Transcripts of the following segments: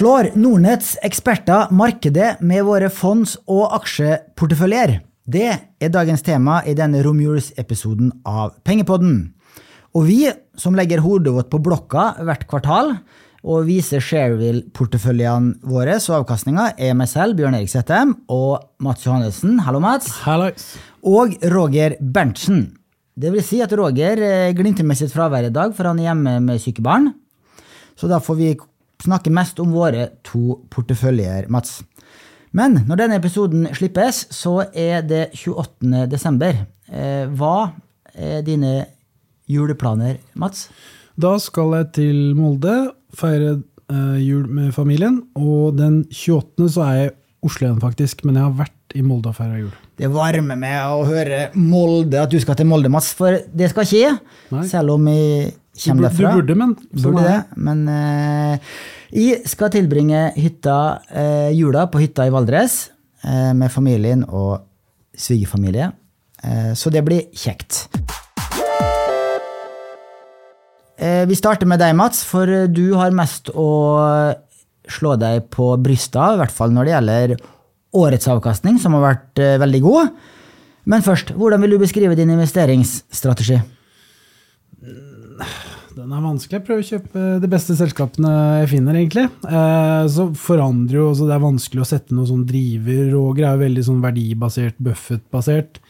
Slår Nordnetts eksperter markedet med våre fonds- og aksjeporteføljer? Det er dagens tema i denne romjulsepisoden av Pengepodden. Og vi som legger hodet vårt på blokka hvert kvartal og viser Shareville-porteføljene våre og avkastninga, er meg selv, Bjørn Erik Settem, og Mats Johannessen. Hallo, Mats. Hallo! Og Roger Berntsen. Det vil si at Roger eh, glimter med sitt fravær i dag, for han er hjemme med syke barn. Så da får vi snakke mest om våre to porteføljer, Mats. Men når denne episoden slippes, så er det 28. desember. Eh, hva er dine juleplaner, Mats? Da skal jeg til Molde, feire eh, jul med familien. Og den 28. så er jeg i Oslo igjen, faktisk. Men jeg har vært i Molde og feira jul. Det varmer meg å høre Molde, at du skal til Molde, Mats. For det skal skje, Nei. selv om jeg Du, kommer derfra. du burde, men sånn Burde det, men eh, jeg skal tilbringe hytta, eh, jula på hytta i Valdres eh, med familien og svigerfamilie. Eh, så det blir kjekt. Eh, vi starter med deg, Mats, for du har mest å slå deg på brystet, i hvert fall når det gjelder årets avkastning, som har vært eh, veldig god. Men først, hvordan vil du beskrive din investeringsstrategi? Den er vanskelig. Jeg prøver å kjøpe de beste selskapene jeg finner, egentlig. Eh, så forandrer jo også Det er vanskelig å sette noe sånn driver. Roger er jo veldig sånn verdibasert, Buffett-basert.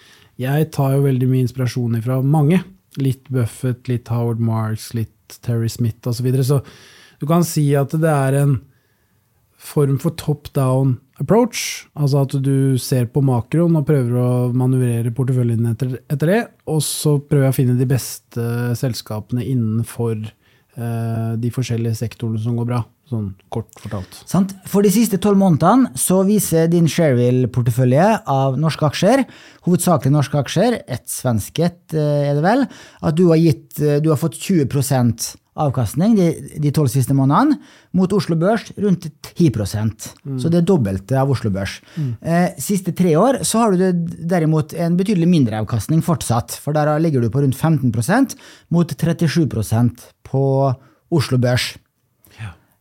Jeg tar jo veldig mye inspirasjon ifra mange. Litt Buffett, litt Howard Marks, litt Terry Smith osv. Så, videre. så du kan si at det er en form for top down approach. Altså at du ser på makroen og prøver å manøvrere porteføljen etter, etter det. Og så prøver jeg å finne de beste selskapene innenfor eh, de forskjellige sektorene som går bra. Sånn kort fortalt. Sant? For de siste tolv månedene så viser din Shareville-portefølje av norske aksjer, hovedsakelig norske aksjer, ett svensk ett eh, er det vel, at du har, gitt, eh, du har fått 20 avkastning de, de tolv siste månedene, mot Oslo Børs rundt 10% Så det er dobbelte av Oslo Børs. Eh, siste tre år så har du derimot en betydelig mindre avkastning fortsatt, for der ligger du på rundt 15% mot 37% på Oslo Børs.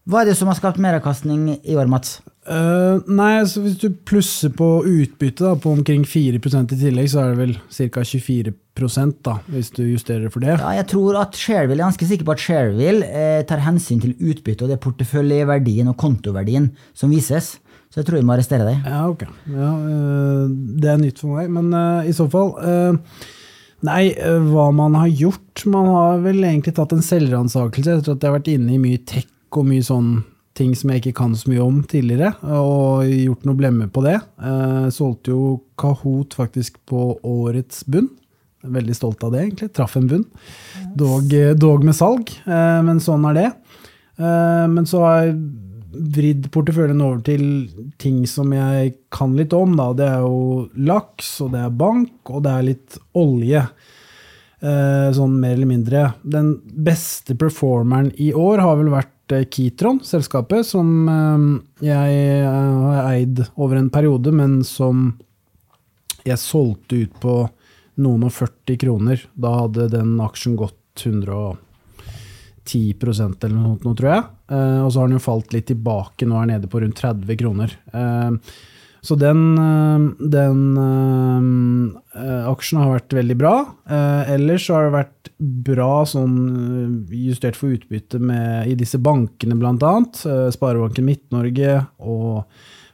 Hva er det som har skapt meravkastning i år, Mats? Eh, nei, så Hvis du plusser på utbytte på omkring 4 i tillegg, så er det vel ca. 24% da, hvis du justerer for det. Ja, jeg tror at Shareville, jeg er ganske sikker på at Shareville eh, tar hensyn til utbytte og det porteføljeverdien og kontoverdien som vises. Så jeg tror vi må arrestere deg. Ja, ok. Ja, uh, det er nytt for meg. Men uh, i så fall Nei, hva man har gjort Man har vel egentlig tatt en selvransakelse etter at jeg har vært inne i mye tech og mye sånn ting som jeg ikke kan så mye om tidligere, og gjort noe blemme på det. Eh, solgte jo Kahoot faktisk på årets bunn. Veldig stolt av det, egentlig. Traff en bunn. Dog, dog med salg, eh, men sånn er det. Eh, Men så har jeg vridd porteføljen over til ting som jeg kan litt om. Da. Det er jo laks, og det er bank, og det er litt olje. Eh, Sånn mer eller mindre. Den beste performeren i år har vel vært eh, Kitron, selskapet, som eh, jeg har eid over en periode, men som jeg solgte ut på noen og 40 kroner. Da hadde den aksjen gått 110% eller noe sånt, tror jeg. Og så har den jo falt litt tilbake, nå er den nede på rundt 30 kroner. Så den, eh, den eh, aksjen har vært veldig bra. Eh, ellers så har det vært bra sånn justert for utbytte med, i disse bankene, bl.a. Eh, Sparebanken Midt-Norge og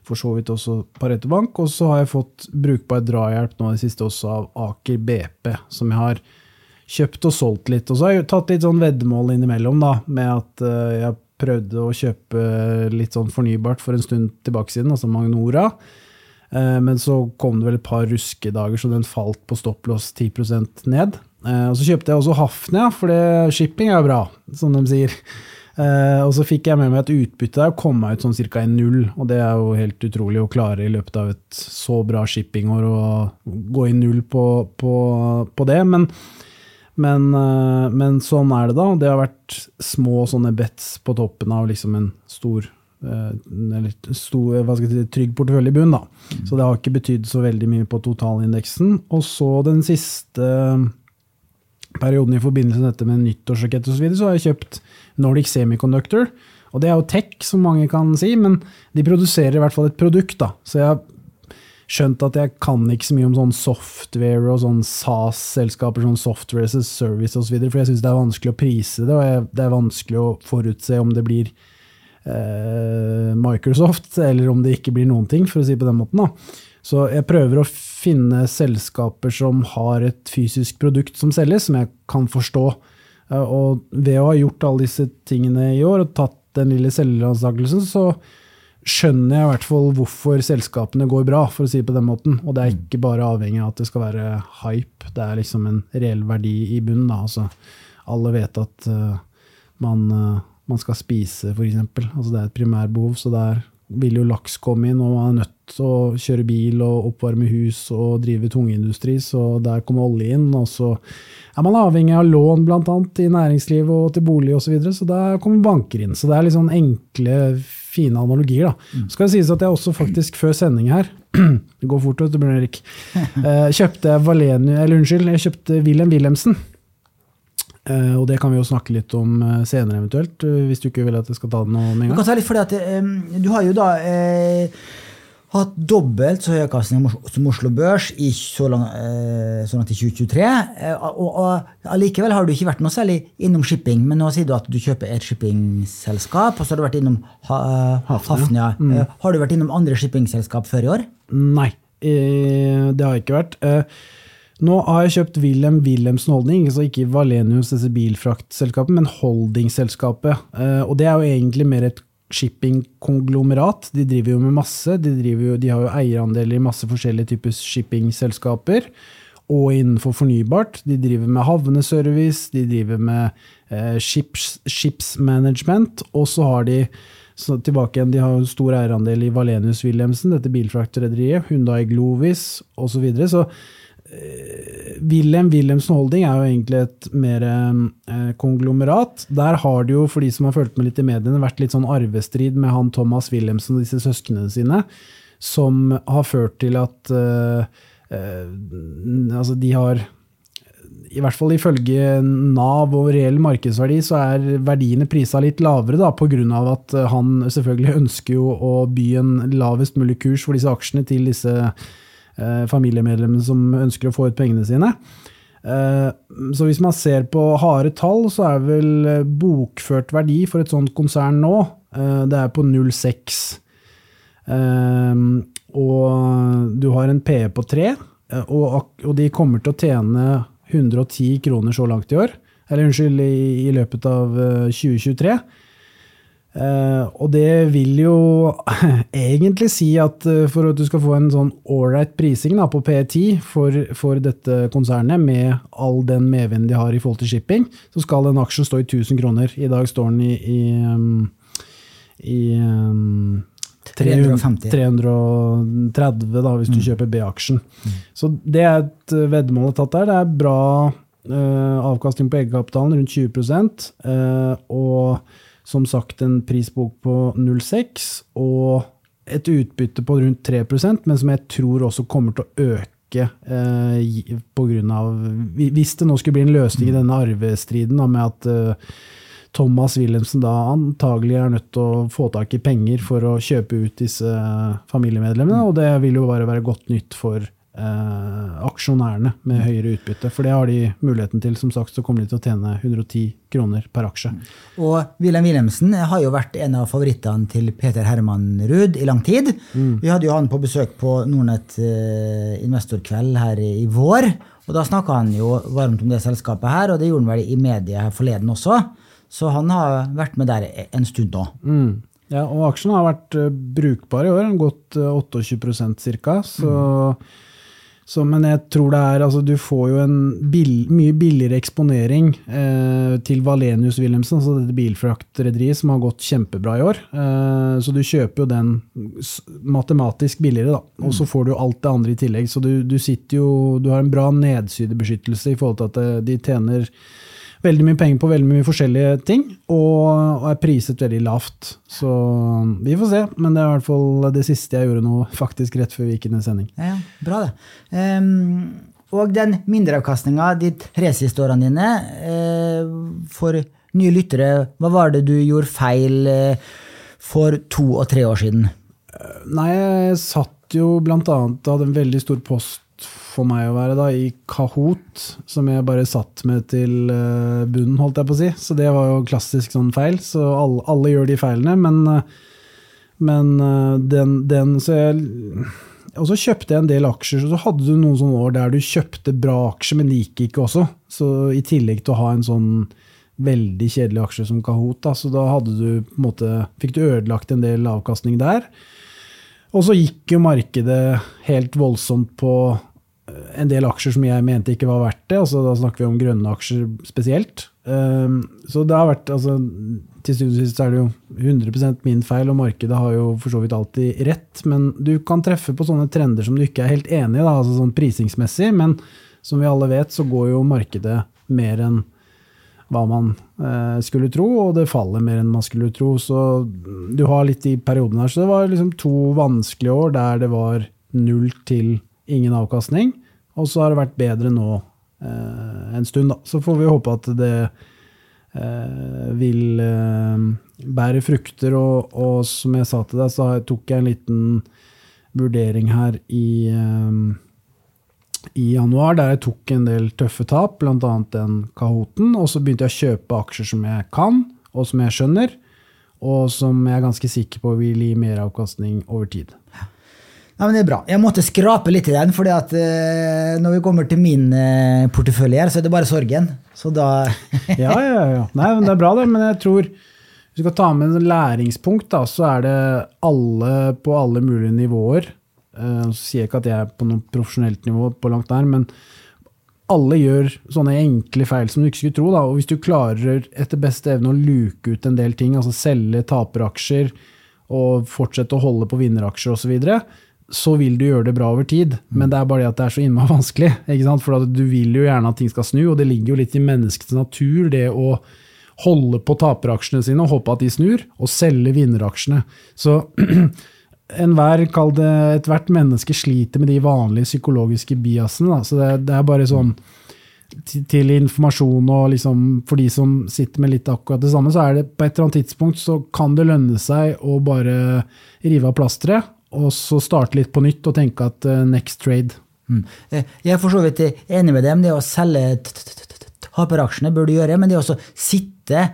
for så vidt også Pareto Bank. Og så har jeg fått brukbar drahjelp nå i det siste også av Aker BP, som jeg har kjøpt og solgt litt. Og så har jeg tatt litt sånn veddemål innimellom, da, med at jeg prøvde å kjøpe litt sånn fornybart for en stund tilbake siden, altså Magnora. Eh, Men så kom det vel et par ruskedager, så den falt på stopplås 10% ned. Eh, Og så kjøpte jeg også Hafnia, for shipping er bra, som de sier. Eh, og så fikk jeg med meg et utbytte der, kom meg ut sånn ca. i null. Og det er jo helt utrolig å klare i løpet av et så bra shippingår å gå i null på, på, på det. Men, men, eh, men sånn er det da. Det har vært små sånne bets på toppen av liksom en stor eh, eller stor, hva skal jeg si, trygg portefølje i bunnen. da. Så det har ikke betydd så veldig mye på totalindeksen. Og så den siste perioden i forbindelse med dette med nyttårsrakett osv., så, videre, så har jeg kjøpt Nordic Semiconductor. Og det er jo tech, som mange kan si, men de produserer i hvert fall et produkt. da. Så jeg skjønt at jeg kan ikke så mye om sånn software og sånn SAS-selskaper, sånn software as a service osv., for jeg syns det er vanskelig å prise det, og jeg, det er vanskelig å forutse om det blir eh, Microsoft, eller om det ikke blir noen ting, for å si det på den måten. da. Så jeg prøver å finne selskaper som har et fysisk produkt som selges, som jeg kan forstå. Eh, og ved å ha gjort alle disse tingene i år og tatt den lille selgeransakelsen, så skjønner jeg i hvert fall hvorfor selskapene går bra, for å si det på den måten. Og det er ikke bare avhengig av at det skal være hype, det er liksom en reell verdi i bunnen. Da. Altså, alle vet at uh, man, uh, man, skal spise, f.eks. Altså, det er et primærbehov, så der vil jo laks komme inn, og man er nødt til å kjøre bil og oppvarme hus og drive tungindustri, så der kommer olje inn. Og så er man avhengig av lån bl.a. i næringslivet og til bolig osv., så, videre, så der kommer banker inn. Så det er litt sånn enkle fine analogier. da. Så Skal det sies at jeg også faktisk før sending her Det går fort, vet du, Bjørn Erik. Eh, kjøpte Valenu, eller unnskyld, jeg kjøpte Wilhelm Wilhelmsen. Uh, og det kan vi jo snakke litt om uh, senere, eventuelt, uh, hvis du ikke vil at jeg skal ta den med en gang. Du kan ta litt fordi at um, du har jo da hatt dobbelt så høy avkastning som Oslo Børs i så, langt, så langt i 2023. Eh, og, allikevel har du ikke vært noe særlig innom shipping, men nå sier du at du kjøper et shippingselskap, og så har du vært innom ha, Hafnia. Mm. Har du vært innom andre shippingselskap før i år? Nei, det har jeg ikke vært. Nå har jeg kjøpt Wilhelm Wilhelmsen Holding, altså ikke Valenius, disse bilfraktselskapet, men holdingselskapet. Og det er jo egentlig mer et shippingkonglomerat. De driver jo med masse. De, jo, de har jo eierandeler i masse forskjellige typer shippingselskaper. Og innenfor fornybart. De driver med havneservice, de driver med eh, ships, ships, management. Og så har de så tilbake igjen, de har jo stor eierandel i Valenius Wilhelmsen, dette bilfraktrederiet. Hundai Glovis osv. Så, videre. så Eh, Wilhelm Wilhelmsen Holding er jo egentlig et mer eh, konglomerat. Der har det jo, for de som har fulgt med litt i mediene, vært litt sånn arvestrid med han Thomas Wilhelmsen og disse søsknene sine, som har ført til at eh, eh, Altså, de har i hvert fall ifølge Nav og reell markedsverdi, så er verdiene prisa litt lavere, da, pga. at han selvfølgelig ønsker jo å by en lavest mulig kurs for disse aksjene til disse Eh, familiemedlemmene som ønsker å få ut pengene sine. Eh, så hvis man ser på harde tall, så er vel eh, bokført verdi for et sånt konsern nå, det er på 0,6. Og du har en PE på 3, og de kommer til å tjene 110 kroner så langt i år. Eller unnskyld, i løpet av 2023. Uh, og det vil jo egentlig si at uh, for at du skal få en sånn ålreit prising da, på P10 for, for, dette konsernet, med all den medvinden de har i forhold til shipping, så skal den aksjen stå i 1000 kroner. I dag står den i, i, um, i um, 350. 330 da, hvis mm. du kjøper B-aksjen. Mm. Så det er et uh, veddemål tatt der. Det er bra avkastning på egenkapitalen, rundt 20% og som sagt en prisbok på 0,6 og et utbytte på rundt 3% men som jeg tror også kommer til å øke eh, på grunn av, Hvis det nå skulle bli en løsning i denne arvestriden da, med at eh, Thomas Wilhelmsen da antagelig er nødt til å få tak i penger for å kjøpe ut disse familiemedlemmene, og det vil jo bare være godt nytt for eh, aksjonærene med høyere utbytte. For det har de muligheten til. Som sagt så kommer de til å tjene 110 kroner per aksje. Og Wilhelm Wilhelmsen har jo vært en av favorittene til Peter Herman Ruud i lang tid. Mm. Vi hadde jo han på besøk på Nordnett eh, investorkveld her i vår. Og da snakka han jo varmt om det selskapet her, og det gjorde han vel i media forleden også. Så han har vært med der en stund nå. Mm. Ja, og aksjen har vært uh, brukbar i år. Gått uh, 28% ca. Så mm. Så, men jeg tror det er altså, Du får jo en bill, mye billigere eksponering eh, til Valenius Wilhelmsen, altså dette bilfraktrederiet som har gått kjempebra i år. Eh, så du kjøper jo den matematisk billigere, da. Og så mm. får du alt det andre i tillegg. Så du, du sitter jo Du har en bra nedsidebeskyttelse i forhold til at eh, de tjener veldig mye penger på veldig mye forskjellige ting, og, og, er priset veldig lavt. Så vi får se, men det er i hvert fall det siste jeg gjorde nå, faktisk rett før vi gikk inn i sending. Ja, bra det. Um, og den mindreavkastninga de tre siste årene dine uh, for nye lyttere, hva var det du gjorde feil uh, for to og tre år siden? Nei, jeg satt jo blant annet hadde en veldig stor post for meg å være da, i Kahoot, som jeg bare satt med til eh, bunnen, holdt jeg på å si. Så det var jo klassisk sånn feil. Så alle, alle gjør de feilene, men, eh, men eh, den, den Så jeg og så kjøpte jeg en del aksjer, så hadde du noen sånne år der du kjøpte bra aksjer, men det gikk ikke også. Så i tillegg til å ha en sånn veldig kjedelig aksje som Kahoot, da, så da hadde du, på en måte, fikk du ødelagt en del avkastning der. Og så gikk jo markedet helt voldsomt på en del aksjer som jeg mente ikke var verdt det. altså Da snakker vi om grønne aksjer spesielt. Så det har vært altså, til syvende og sist er det jo 100% min feil, og markedet har jo for så vidt alltid rett. Men du kan treffe på sånne trender som du ikke er helt enig i, da, altså sånn prisingsmessig. Men som vi alle vet, så går jo markedet mer enn hva man eh, skulle tro, og det faller mer enn man skulle tro. Så du har litt i perioden her. Så det var liksom to vanskelige år der det var null til ingen avkastning. Og så har det vært bedre nå eh, en stund, da. Så får vi håpe at det Eh, vil eh, bære frukter. Og, og, som jeg sa til deg, så tok jeg en liten vurdering her i, eh, i januar, der jeg tok en del tøffe tap, bl.a. den Kahoten. Og så begynte jeg å kjøpe aksjer som jeg kan, og som jeg skjønner. Og som jeg er ganske sikker på vil gi meravkastning over tid. Ja, men Det er bra. Jeg måtte skrape litt i den, for uh, når vi kommer til min uh, portefølje her, så er det bare sorgen. Så da Ja, ja, ja. Nei, men Det er bra, det. Men jeg tror hvis du skal ta med en læringspunkt, da, så er det alle på alle mulige nivåer. Uh, så sier jeg ikke at jeg er på noe profesjonelt nivå på langt nær, men alle gjør sånne enkle feil som du ikke skulle tro. Da. Og hvis du klarer etter beste evne å luke ut en del ting, altså selge taperaksjer og fortsette å holde på vinneraksjer osv., så, vil du gjøre det bra over tid. Men det er bare det at det er så innmari vanskelig. For du vil jo gjerne at ting skal snu, og det ligger jo litt i menneskets natur, det å holde på taperaksjene sine og håpe at de snur, og selge vinneraksjene. Så enhver, kall det ethvert menneske, sliter med de vanlige psykologiske biasene. Da. Så det, det, er bare sånn til informasjon og liksom for de som sitter med litt akkurat det samme, så er det på et eller annet tidspunkt så kan det lønne seg å bare rive av plasteret og så starte litt på nytt og tenke at uh, next trade. Mm. Eh, jeg er for så vidt enig med dem. Det å selge taperaksjene bør du gjøre, men det å sitte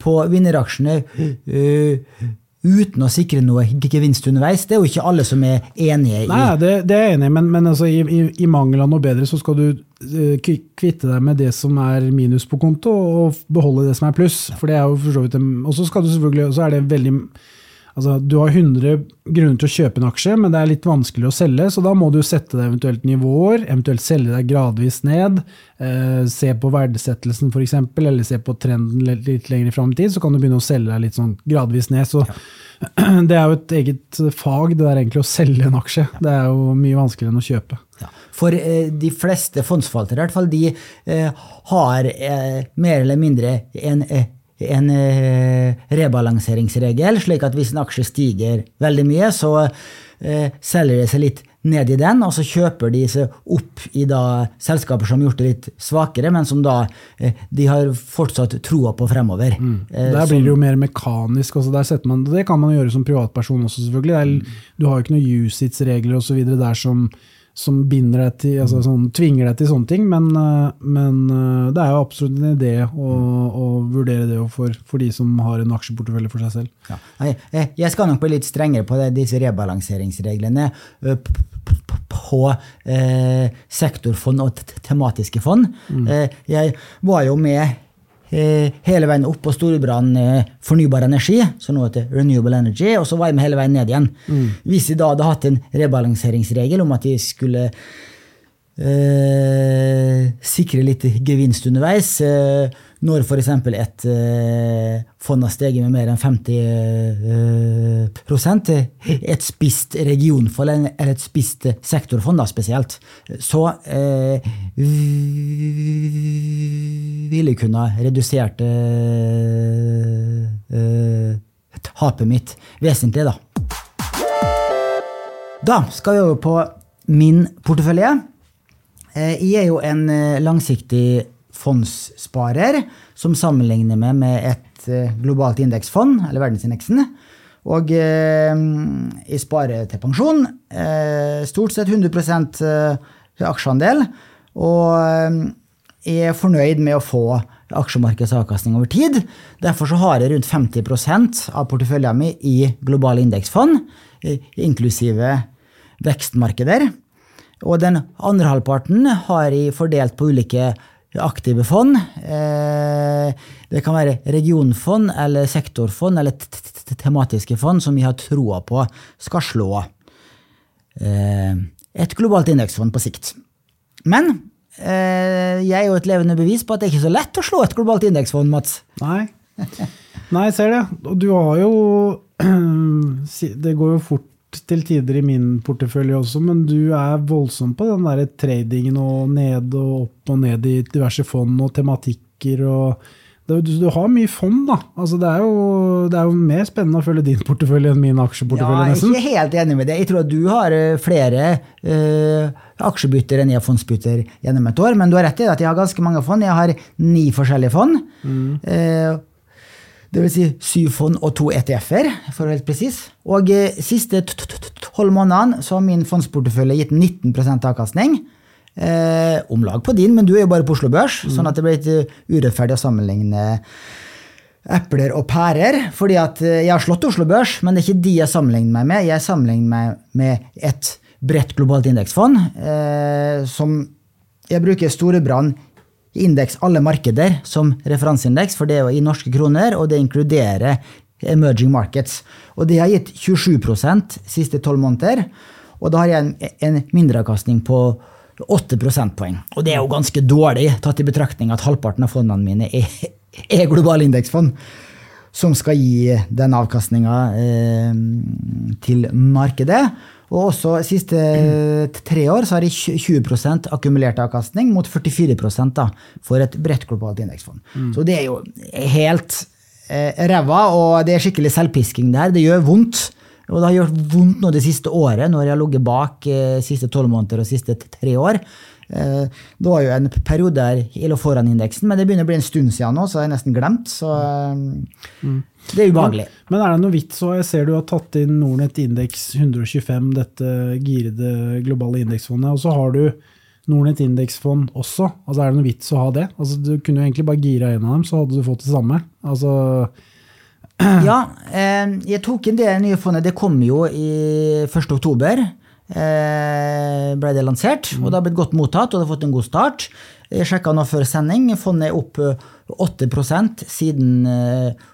på vinneraksjene uh, uten å sikre noe gevinst underveis, det er jo ikke alle som er enige i. Nei, det, det er jeg enig i, men, men altså, i, i, i, mangel av noe bedre så skal du uh, kvitte deg med det som er minus på konto, og beholde det som er pluss. For det er jo for så vidt Og så skal du selvfølgelig, så er det veldig Altså, du har 100 grunner til å kjøpe en aksje, men det er litt vanskelig å selge, så da må du sette deg eventuelt nivåer, eventuelt selge deg gradvis ned. Eh, se på verdsettelsen f.eks., eller se på trenden litt lenger fram i tid, så kan du begynne å selge deg litt sånn gradvis ned. Så ja. det er jo et eget fag, det der egentlig å selge en aksje. Ja. Det er jo mye vanskeligere enn å kjøpe. Ja. For eh, de fleste fondsforvaltere, i hvert fall, de eh, har eh, mer eller mindre en eh, en eh, rebalanseringsregel, slik at hvis en aksje stiger veldig mye, så eh, selger de seg litt ned i den, og så kjøper de seg opp i da selskaper som har gjort det litt svakere, men som da eh, de har fortsatt troa på fremover. Mm. Der blir det jo mer mekanisk. Altså man, det kan man gjøre som privatperson også, selvfølgelig. Er, du har jo ikke noen usits-regler osv. der som som binder deg til, altså sånn, tvinger deg til sånne ting, men, eh, men, eh, det er jo absolutt en idé å, å vurdere det for, for, de som har en aksjeportefølje for seg selv. Ja. Jeg skal nok bli litt strengere på det, disse rebalanseringsreglene på eh, sektorfond og tematiske fond. Mm. Eh, jeg var jo med Eh, hele veien opp på Storbrann eh, fornybar energi, som nå heter Renewable Energy, og så var med hele veien ned igjen. Mm. Hvis de da hadde hatt en rebalanseringsregel om at de skulle eh, sikre litt gevinst underveis, eh, når f.eks. et eh, fond har steget med mer enn 50 eh, et spist regionfond eller et spist sektorfond da, spesielt, så eh, ville jeg kunne redusert eh, eh, tapet mitt vesentlig, da. Da skal vi over på min portefølje. Eh, jeg er jo en langsiktig fondssparer, som sammenligner meg med et eh, globalt indeksfond, eller verdensindeksen. Og eh, jeg sparer til pensjon. Eh, stort sett 100 eh, aksjeandel. Og eh, jeg er fornøyd med å få aksjemarkedsavkastning over tid. Derfor har jeg rundt 50% av porteføljen min i globale indeksfond, inklusive vekstmarkeder. Og den andre halvparten har jeg fordelt på ulike aktive fond. Eh, det kan være regionfond eller sektorfond eller tematiske fond som vi har troa på skal slå eh, et globalt indeksfond på sikt. Men eh, jeg er jo et levende bevis på at det er ikke så lett å slå et globalt indeksfond, Mats. Nei. Nei, jeg ser det. Og du har jo Det går jo fort til tider i min portefølje også, men du er voldsom på den der tradingen og ned og opp og ned i diverse fond og tematikker og du, du, har mye fond, da. Altså, det, er jo, det, er jo, mer spennende å følge din portefølje enn min aksjeportefølje. Ja, jeg er ikke helt enig med det. Jeg tror at du har eh, flere uh, aksjebytter enn jeg har fondsbytter gjennom et år. Men du har rett i at jeg har ganske mange fond. Jeg har ni forskjellige fond. Mm. Uh, Dvs. Si syv fond og to ETF-er, for å være helt presis. Og eh, siste tolv månedene så har min fondsportefølje gitt 19 avkastning. Eh, om lag på din, men du er jo bare på Oslo Børs, mm. sånn at det blir litt eh, urettferdig å sammenligne epler og pærer. fordi at eh, jeg har slått Oslo Børs, men det er ikke de jeg sammenligner meg med. Jeg sammenligner meg med et bredt globalt indeksfond eh, som jeg bruker Storebrand indeks alle markeder som referanseindeks, for det er jo i norske kroner, og det inkluderer emerging markets. Og det har gitt 27% siste tolv måneder, og da har jeg en, en mindreavkastning på 8 prosentpoeng. Og det er jo ganske dårlig, tatt i betraktning at halvparten av fondene mine er, er globale indeksfond. Som skal gi den avkastninga eh, til markedet. Og også de siste tre år så har de 20% akkumulert avkastning mot 44 da, for et bredt globalt indeksfond. Mm. Så det er jo helt eh, ræva, og det er skikkelig selvpisking der. Det gjør vondt. Og det har gjort vondt nå det siste året, når jeg har ligget bak eh, siste tolv måneder og siste tre år. Eh, det var jo en periode der jeg lå foran indeksen, men det begynner å bli en stund siden nå, så jeg har nesten glemt. Så eh, mm. det er ubehagelig. Men, men, er det noe vits så Jeg ser du har tatt inn Nordnett indeks 125, dette girede globale indeksfondet, og så har du Nordnett indeksfond også. Altså Er det noe vits å ha det? Altså Du kunne jo egentlig bare gira en av dem, så hadde du fått det samme. Altså ja, eh, jeg tok inn det nye fondet. Det kom jo i 1. Eh, ble det lansert, og det har blitt godt mottatt, og det har fått en god start. Jeg sjekka nå før sending. Fondet er opp 8 eh, siden eh,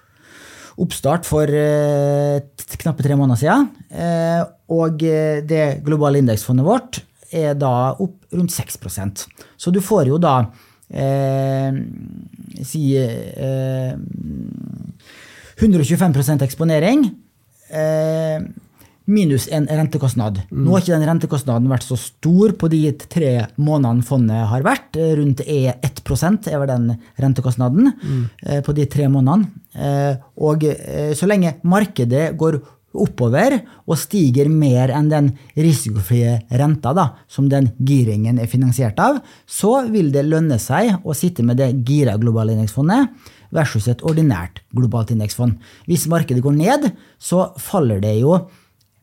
oppstart for knappe tre måneder siden. Og det globale indeksfondet vårt er da opp rundt 6% Så du får jo da eh, si eh, 125% eksponering. Eh, minus en rentekostnad. Mm. Nå har ikke den rentekostnaden vært så stor på de tre månedene fondet har vært. Rundt E1 er vel den rentekostnaden mm. Eh, på de tre månedene. Eh, og eh, så lenge markedet går oppover og stiger mer enn den risikofrie renta da, som den giringen er finansiert av, så vil det lønne seg å sitte med det gira globale indeksfondet versus et ordinært globalt indeksfond. Hvis markedet går ned, så faller det jo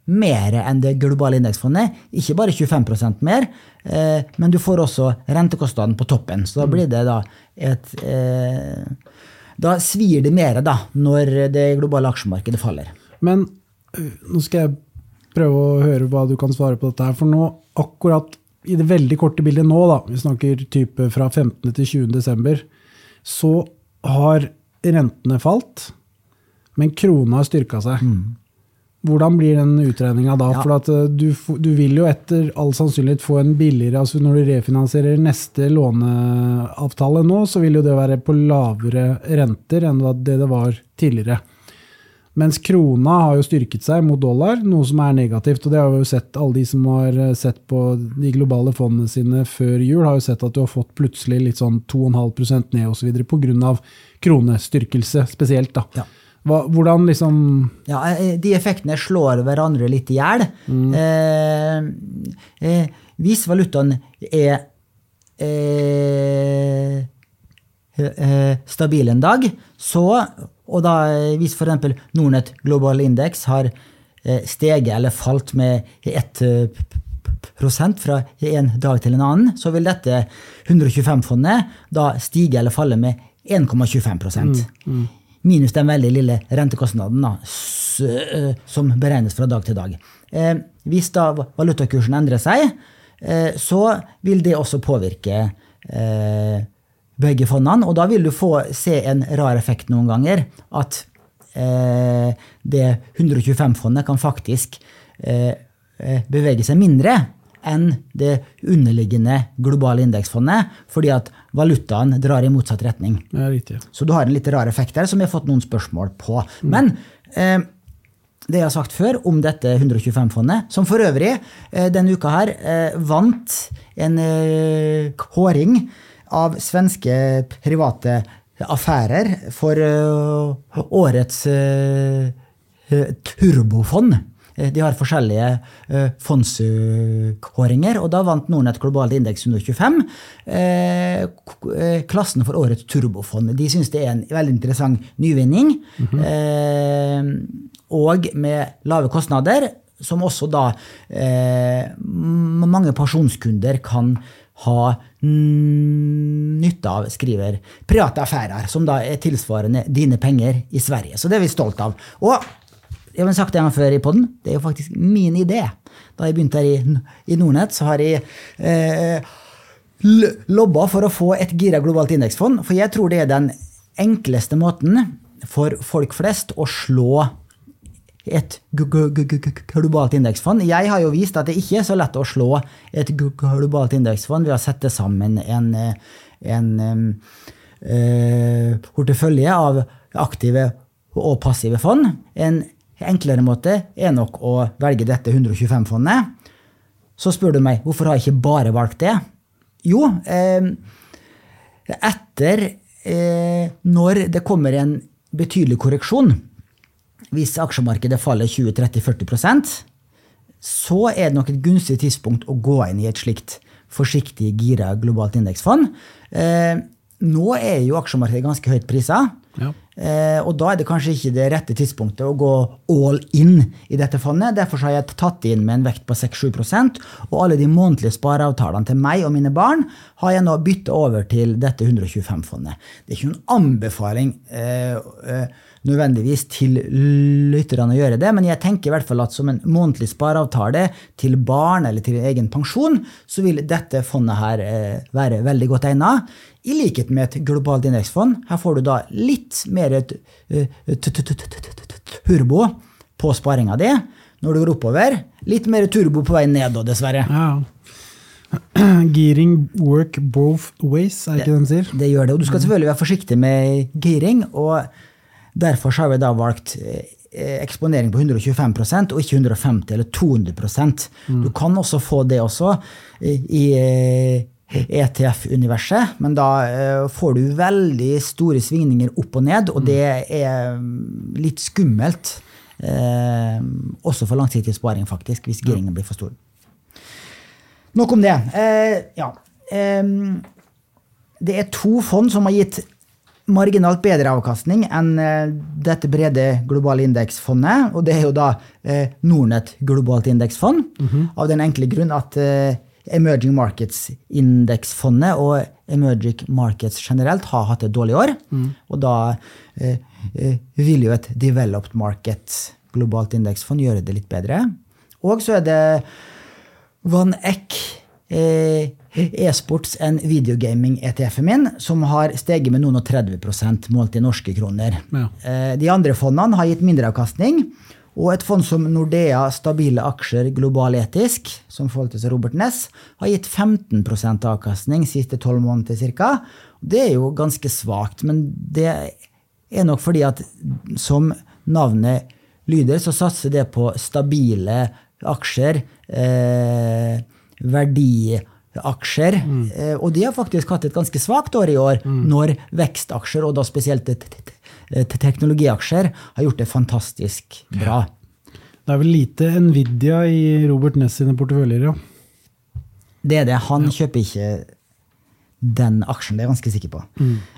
mer enn det globale indeksfondet. Ikke bare 25% mer, eh, men du får også rentekostnaden på toppen. Så da blir det da et eh, Da svir det mer da, når det globale aksjemarkedet faller. Men øh, nå skal jeg prøve å høre hva du kan svare på dette her. For nå, akkurat i det veldig korte bildet nå, da, vi snakker type fra 15. til 20. desember, så har rentene falt, men krona har styrka seg. Mm. Hvordan blir den utregninga da? Ja. For at du, du, vil jo etter all sannsynlighet få en billigere altså Når du refinansierer neste låneavtale nå, så vil jo det være på lavere renter enn det det var tidligere. Mens krona har jo styrket seg mot dollar, noe som er negativt. Og det har vi jo sett, alle de som har eh, sett på de globale fondene sine før jul, har jo sett at du har fått plutselig litt sånn 2,5% ned osv. pga. kronestyrkelse spesielt. da. Ja. Hva, hvordan liksom Ja, eh, De effektene slår hverandre litt i hjel. Mm. Eh, eh, hvis valutaen er eh, eh, stabil en dag, så Og da hvis f.eks. Nordnett Global Index har steget eller falt med 1 prosent fra en dag til en annen, så vil dette 125-fondet da stige eller falle med 1,25 mm, Minus den veldig lille rentekostnaden da, eh, som beregnes fra dag til dag. Eh, hvis da valutakursen endrer seg, eh, så vil det også påvirke begge fondene. Og da vil du få se en rar effekt noen ganger. At det 125-fondet kan faktisk bevege seg mindre enn det underliggende globale indeksfondet, fordi at valutaen drar i motsatt retning. Ja, riktig. Så du har en litt rar effekt der, som vi har fått noen spørsmål på. Mm. Men eh, det jeg har sagt før om dette 125-fondet, som for øvrig eh, denne uka her eh, vant en eh, kåring av svenske private affærer for uh, årets uh, turbofond. De har forskjellige uh, fondskåringer, og da vant Nordnett globalt indeks 125 klassen for årets turbofond. De syns det er en veldig interessant nyvinning, mm -hmm. og med lave kostnader, som også da mange pensjonskunder kan ha nytte av, skriver private affærer, som da er tilsvarende dine penger i Sverige. Så det er vi stolt av. Og jeg har sagt det før i podden, det er jo faktisk min idé. Da jeg begynte her i, i Nordnett, så har jeg eh, lobba for å få et gira globalt indeksfond, for jeg tror det er den enkleste måten for folk flest å slå et globalt indeksfond. Jeg har jo vist at det ikke er så lett å slå et globalt indeksfond ved å sette sammen en, en uh, portefølje av aktive og passive fond. En enklere måte er nok å velge dette 125-fondet. Så spør du meg hvorfor har jeg ikke bare valgt det. Jo, eh, etter eh, når det kommer en betydelig korreksjon hvis aksjemarkedet faller 20-30-40% så er det nok et gunstig tidspunkt å gå inn i et slikt forsiktig gira globalt indeksfond. Eh, nå er jo aksjemarkedet ganske høyt prisa. Ja. Eh, og da er det kanskje ikke det rette tidspunktet å gå all in i dette fondet. Derfor har jeg tatt inn med en vekt på 6-7% og alle de månedlige spareavtalene til meg og mine barn har jeg nå bytta over til dette 125-fondet. Det er ikke noen anbefaling. Eh, eh, nødvendigvis til lytterne å gjøre det, men jeg tenker i hvert fall at som en månedlig spareavtale til barn eller til egen pensjon, så vil dette fondet her være veldig godt egnet. I likhet med et globalt indeksfond. Her får du da litt mer turbo på sparinga di når du går oppover. Litt mer turbo på vei ned, dessverre. Ja. Gearing work both ways, er det ikke det de sier? Det gjør det. Og du skal selvfølgelig være forsiktig med gearing. og Derfor har vi da valgt eh, eksponering på 125 og ikke 150 eller 200 mm. Du kan også få det også i ETF-universet, men da eh, får du veldig store svingninger opp og ned, og mm. det er mm, litt skummelt. Eh, også for langsiktig sparing, faktisk, hvis giringen blir for stor. Nok om det. Eh, ja. Eh, det er to fond som har gitt marginalt bedre avkastning enn eh, dette brede globale indeksfondet. Og det er jo da eh, Nordnett globalt indeksfond, mm -hmm. av den enkle grunn at Emerging Markets-indeksfondet og Emerging Markets generelt har hatt et dårlig år. Mm. Og da eh, vil jo et Developed Market globalt indeksfond gjøre det litt bedre. Og så er det Van Eck eh, e-sports enn videogaming-ETF-en min, som har steget med noen og 30 målt i norske kroner. Ja. Eh, de andre fondene har gitt mindreavkastning. Og et fond som Nordea Stabile aksjer global etisk, som forvaltes av Robert Ness, har gitt 15% avkastning siste tolv måneder ca. Det er jo ganske svakt, men det er nok fordi at som navnet lyder, så satser det på stabile aksjer, eh, verdi aksjer. Mm. Eh, og de har faktisk hatt et ganske svakt år i år, mm. når vekstaksjer, og da spesielt teknologiaksjer, har gjort det fantastisk bra. Det er vel lite Nvidia i Robert Ness sine porteføljer, ja. Det er det. Han ja. kjøper ikke den aksjen. Det er jeg ganske sikker på.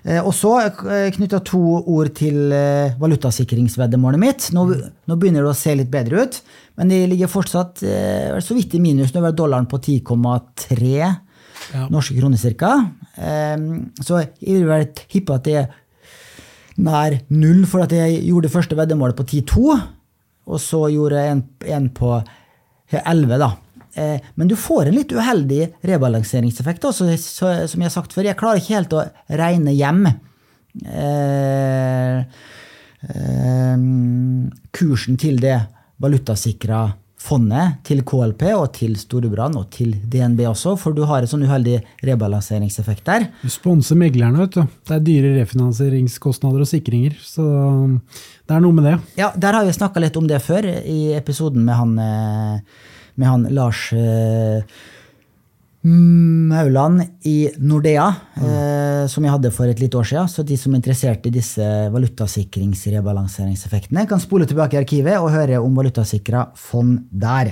Eh, og så eh, knytta to ord til valutasikringsveddemålet mitt. Nå, nå begynner det å se litt bedre ut, men de ligger fortsatt eh, så vidt i minus. Nå er dollaren på 10,3 Ja. norske kroner ca. Eh, så jeg vil vel tippe at det er nær null, for at jeg gjorde det første veddemålet på 10,2, og så gjorde jeg en, en på 11, da. Eh, men du får en litt uheldig rebalanseringseffekt, også, så, som jeg har sagt før. Jeg klarer ikke helt å regne hjem eh, eh, kursen til det valutasikra fondet, til KLP og til Storebrand og til DNB også, for du har en sånn uheldig rebalanseringseffekt der. Du sponser meglerne, vet du. Det er dyre refinansieringskostnader og sikringer. Så det er noe med det. Ja, der har vi snakka litt om det før, i episoden med han, eh, med han Lars eh, Mauland i Nordea, eh, som jeg hadde for et lite år siden. Så de som er interessert i disse valutasikrings-rebalanseringseffektene, kan spole tilbake i arkivet og høre om valutasikra fond der.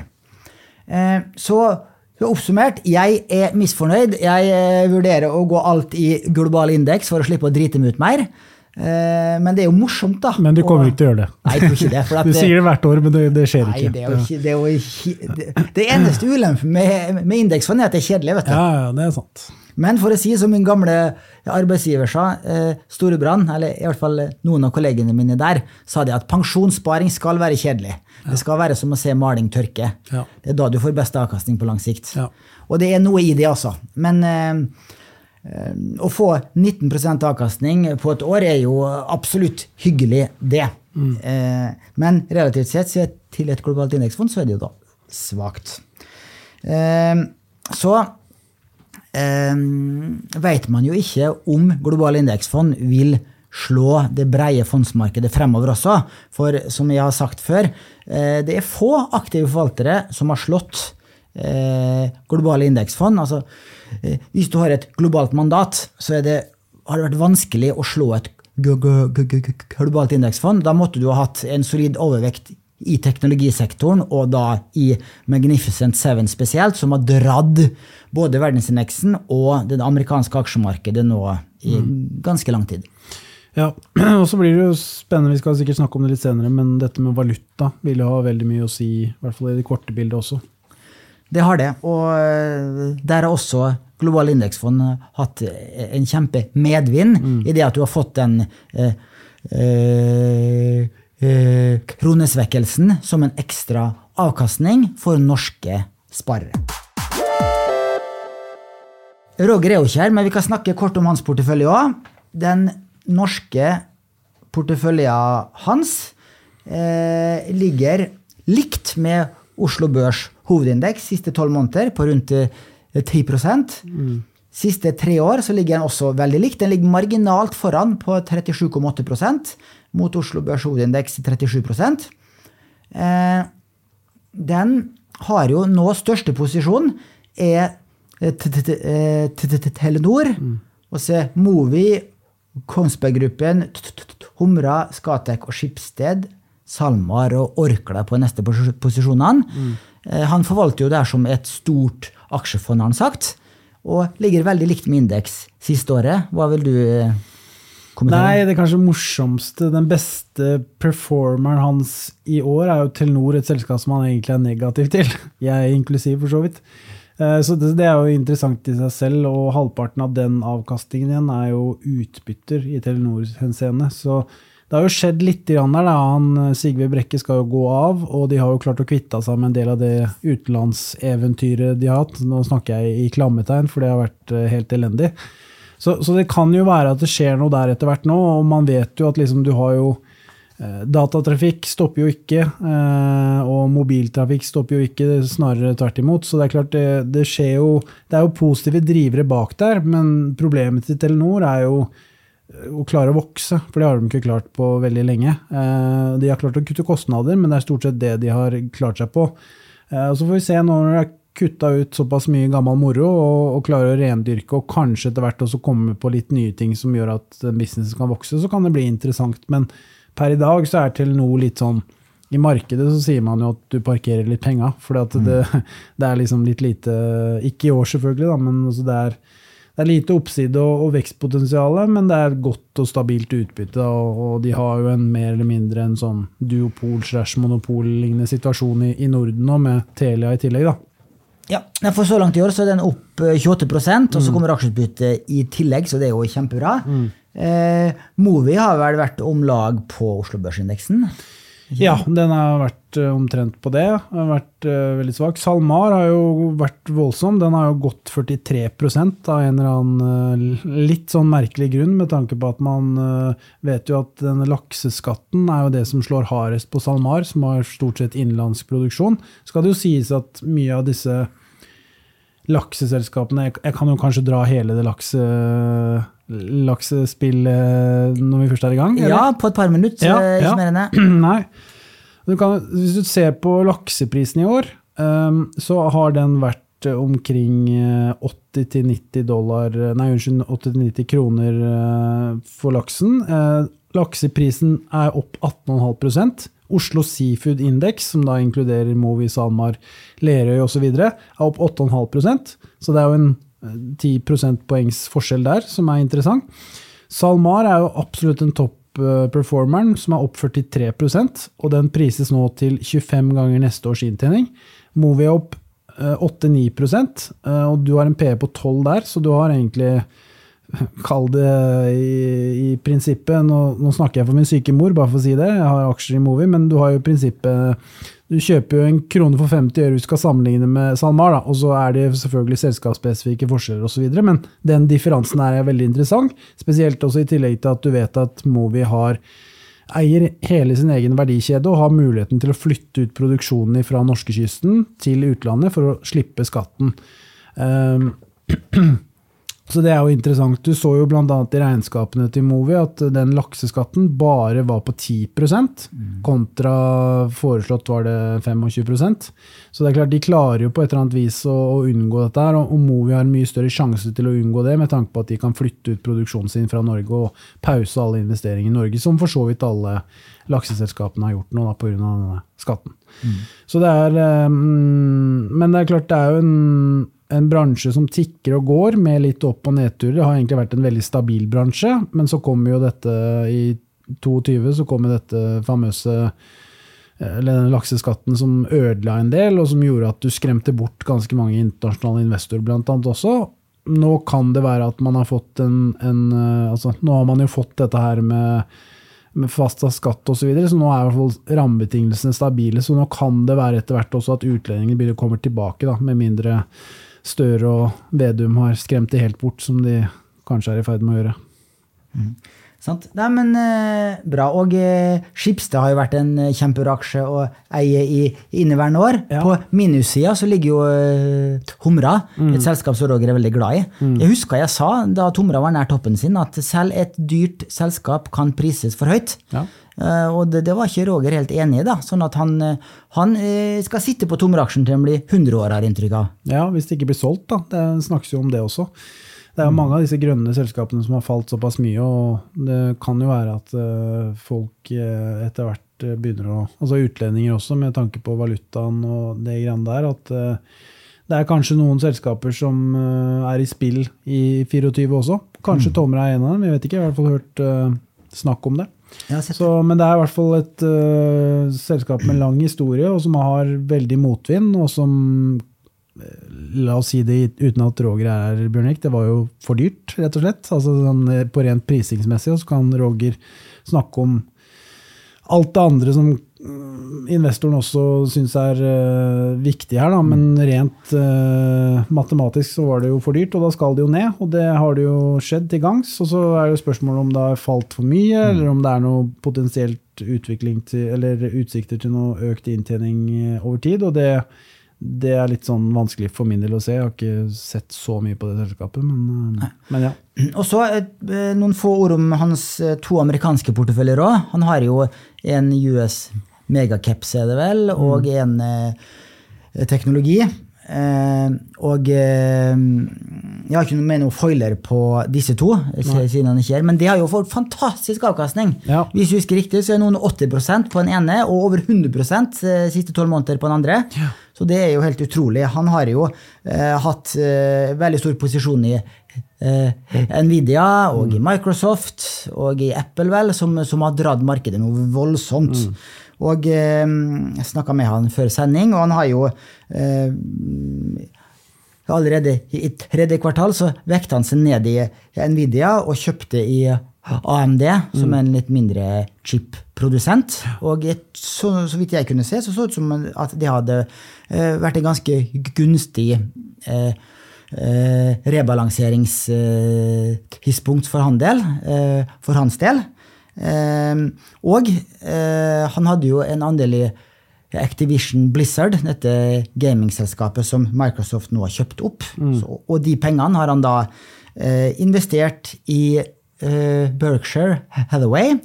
Eh, så oppsummert, jeg er misfornøyd. Jeg eh, vurderer å gå alt i global indeks for å slippe å drite meg ut mer. Eh, men det er jo morsomt, da. Men du kommer Og- ikke til å gjøre det. Nei, jeg tror ikke det. At Du sier det hvert år, men det, det skjer Nei, ikke. det er jo ikke, det, er jo ikke det, eneste ulempen med, med indeksfond er at det er kjedelig. vet du. Ja, ja, det er sant. Men for å si som min gamle arbeidsgiver sa, eh, Storebrand, eller i hvert fall noen av kollegene mine der, sa de at pensjonssparing skal være kjedelig. Det skal være som å se maling tørke. Ja. Det er da du får best avkastning på lang sikt. Ja. Og det er noe i det, altså. Men eh, å få 19% avkastning på et år er jo absolutt hyggelig, det. Mm. men relativt sett så til et globalt indeksfond så er det jo da svakt. Eh, så veit vet man jo ikke om globale indeksfond vil slå det breie fondsmarkedet fremover også. For som jeg har sagt før, eh, det er få aktive forvaltere som har slått globale indeksfond. Altså, eh, hvis du har et globalt mandat, så det, har det vært vanskelig å slå et globalt indeksfond. Da måtte du ha hatt en solid overvekt i teknologisektoren, og da i Magnificent Seven spesielt, som har dratt både verdensindeksen og det amerikanske aksjemarkedet nå i ganske lang tid. Ja, og så blir det jo spennende, vi skal sikkert snakke om det litt senere, men dette med valuta vil ha veldig mye å si, i hvert fall i det korte bildet også. Det har det, og eh, der har også Global indeksfond hatt en kjempemedvind i det at du har fått den eh, eh, eh, kronesvekkelsen som en ekstra avkastning for norske sparere. Roger er jo ikke her, men vi kan snakke kort om hans portefølje òg. Den norske porteføljen hans eh, ligger likt med Oslo Børs hovedindeks siste tolv måneder, på rundt eh, 10% Siste tre år så ligger den også veldig likt. Den ligger marginalt foran på 37,8% mot Oslo Børs hovedindeks 37 eh, Den har jo nå største posisjon er eh, eh, Telenor. Og så Movi, Kongsberg Gruppen, Humra, Skatek og Skipsted. SalMar og Orkla på neste pos- posisjonene. Mm. Han forvalter jo det her som et stort aksjefond, har han sagt. Og ligger veldig likt med indeks siste året. Hva vil du eh, kommentere? Nei, det kanskje morsomste, den beste performeren hans i år er jo Telenor, et selskap som han egentlig er negativ til. Jeg inklusiv, for så vidt. Eh, Så det er jo interessant i seg selv, og halvparten av den avkastningen igjen er jo utbytter i Telenors henseende. Så det har jo skjedd litt der. Han, eh, Sigve Brekke skal jo gå av, og de har jo klart å kvitte seg med en del av det utenlandseventyret de har hatt. Nå snakker jeg i klammetegn, for det har vært eh, helt elendig. Så, så det kan jo være at det skjer noe der etter hvert nå, og man vet jo at liksom du har jo eh, Datatrafikk stopper jo ikke, og mobiltrafikk stopper jo ikke, snarere tvert imot. Så det er klart, det, det skjer jo Det er jo positive drivere bak der, men problemet til Telenor er jo å klare å vokse, for det har de ikke klart på veldig lenge. Eh, De har klart å kutte kostnader, men det er stort sett det de har klart seg på. Eh, Og Så får vi se nå når de har kutta ut såpass mye gammel moro og, og klarer å rendyrke og kanskje etter hvert også komme på litt nye ting som gjør at businessen kan vokse, så kan det bli interessant. Men per i dag så er Telenor litt sånn i markedet så sier man jo at du parkerer litt penger, for det, det er liksom litt lite Ikke i år, selvfølgelig, da, men altså det, er, det er lite oppside og, og vekstpotensial, men det er godt og stabilt utbytte. Og, og, de har jo en mer eller mindre en sånn duopol slash monopol-lignende situasjon i, i, Norden nå, med Telia i tillegg. da. Ja, For så langt i år så er den opp 28% og så mm. kommer aksjeutbyttet i tillegg, så det er jo kjempebra. Mm. Eh, Movi har vel vært om lag på Oslo Børsindeksen? Ja, den har vært uh, omtrent på det. Den har vært uh, veldig svak. SalMar har jo vært voldsom. Den har jo gått 43 av en eller annen uh, litt sånn merkelig grunn, med tanke på at man vet jo at denne lakseskatten er jo det som slår hardest på SalMar, som har stort sett innenlandsk produksjon. Skal det jo sies at mye av disse lakseselskapene Jeg, jeg kan jo kanskje dra hele det lakse laksespill når vi først er i gang? Eller? Ja, på et par minutter. Ja, ikke ja. mer enn det. Nei. Du kan, hvis du ser på lakseprisen i år, um, så har den vært omkring 80-90 eh, dollar Nei, unnskyld, 80-90 kroner uh, for laksen. Uh, lakseprisen er opp 18,5% Oslo Seafood Index, som da inkluderer Movi, SalMar, Lerøy osv., er opp 8,5% Så det er jo en 10 prosentpoengs forskjell der, som er interessant. SalMar er jo absolutt en topp-performeren, som er opp 43% og den prises nå til 25 ganger neste års inntjening. Movi er opp 8-9 eh, eh, og du har en PE på 12 der, så du har egentlig Kall det i, i prinsippet nå, nå, snakker jeg for min syke mor, bare for å si det. Jeg har aksjer i Movi, men du har jo i prinsippet du kjøper jo en krone for 50 øre du skal sammenligne med SalMar, og så er det selvfølgelig selskapsspesifikke forskjeller osv. Men den differansen er veldig interessant, spesielt også i tillegg til at du vet at Movi har eier hele sin egen verdikjede og har muligheten til å flytte ut produksjonen fra norskekysten til utlandet for å slippe skatten. Um, Så det er jo interessant. Du så jo bl.a. i regnskapene til Movi at den lakseskatten bare var på 10% kontra foreslått var det 25% Så det er klart de klarer jo på et eller annet vis å, å unngå dette her, og Movi har mye større sjanse til å unngå det med tanke på at de kan flytte ut produksjonen sin fra Norge og pause alle investeringer i Norge, som for så vidt alle lakseselskapene har gjort nå pga. denne skatten. Mm. Så det er um, Men det er klart, det er jo en en bransje som tikker og går, med litt opp- og nedturer. Det har egentlig vært en veldig stabil bransje, men så kommer jo dette i 22 så kommer dette famøse eller den lakseskatten som ødela en del, og som gjorde at du skremte bort ganske mange internasjonale investorer, blant annet også. Nå kan det være at man har fått en, en altså, Nå har man jo fått dette her med, med fastsatt skatt osv., så, videre, så nå er i hvert fall rammebetingelsene stabile. Så nå kan det være etter hvert også at utlendinger kommer tilbake, da, med mindre Støre og Vedum har skremt det helt bort, som de kanskje er i ferd med å gjøre. Mm. Sant. Nei, men eh, bra. Og eh, Skipsted har jo vært en kjempeuraksje å eie i, i inneværende år. Ja. På minussida så ligger jo eh, Humra, mm. et selskap som Roger er veldig glad i. Mm. Jeg husker jeg sa da Humra var nær toppen sin, at selv et dyrt selskap kan prises for høyt. Ja. Uh, og det, det, var ikke Roger helt enig i. da, sånn at han, uh, han uh, skal sitte på Tomra-aksjen til han blir 100 år, har inntrykk av. Ja, hvis det ikke blir solgt, da. Det snakkes jo om det også. Det er jo mange av disse grønne selskapene som har falt såpass mye, og det kan jo være at folk etter hvert begynner å Altså utlendinger også, med tanke på valutaen og det greiene der, at det er kanskje noen selskaper som er i spill i 24 også. Kanskje mm. Tomra er en av dem, Vi vet ikke. Jeg har i hvert fall hørt snakk om det. Så, men det er i hvert fall et uh, selskap med lang historie, og som har veldig motvind, og som eh, La oss si det uten at Roger er her, Bjørn det var jo for dyrt, rett og slett. Altså, sånn, eh, på rent prisingsmessig, og så kan Roger snakke om alt det andre som investoren også syns er uh, viktig her, da, men rent uh, matematisk så var det jo for dyrt, og da skal det jo ned. Og det har det jo skjedd til gangs. Og så er jo spørsmålet om det har falt for mye, mm. eller om det er noe potensielt utvikling til, eller utsikter til noe økt inntjening eh, over tid. og det det er litt sånn vanskelig for min del å se. Jeg har ikke sett så mye på det selskapet, men, men ja. Og så noen få ord om hans to amerikanske porteføljer òg. Han har jo en US megacaps, er det vel, og mm. en eh, teknologi. Eh, og eh, jeg har ikke noe med noe foiler på disse to, siden han ikke er, men de har jo fått fantastisk avkastning. Ja. Hvis du husker riktig, så er noen 80% på den ene og over 100 de eh, siste tolv måneder på den andre. Ja. Så det er jo helt utrolig. Han har jo eh, hatt eh, veldig stor posisjon i Nvidia og i Microsoft og i Apple, vel, som, som har dratt markedet noe voldsomt. Og eh, jeg snakka med han før sending, og han har jo eh, Allerede i tredje kvartal så vekte han seg ned i Nvidia og kjøpte i AMD, som er en litt mindre chip-produsent. Og et, så, så, vidt jeg kunne se, så så ut som at det hadde eh, vært en ganske gunstig eh, eh, rebalanseringstidspunkt for, handel, for hans del. Eh, og eh, han hadde jo en andel i Activision Blizzard, dette gamingselskapet som Microsoft nå har kjøpt opp. Mm. Så, og de pengene har han da eh, investert i eh, Berkshire Hathaway,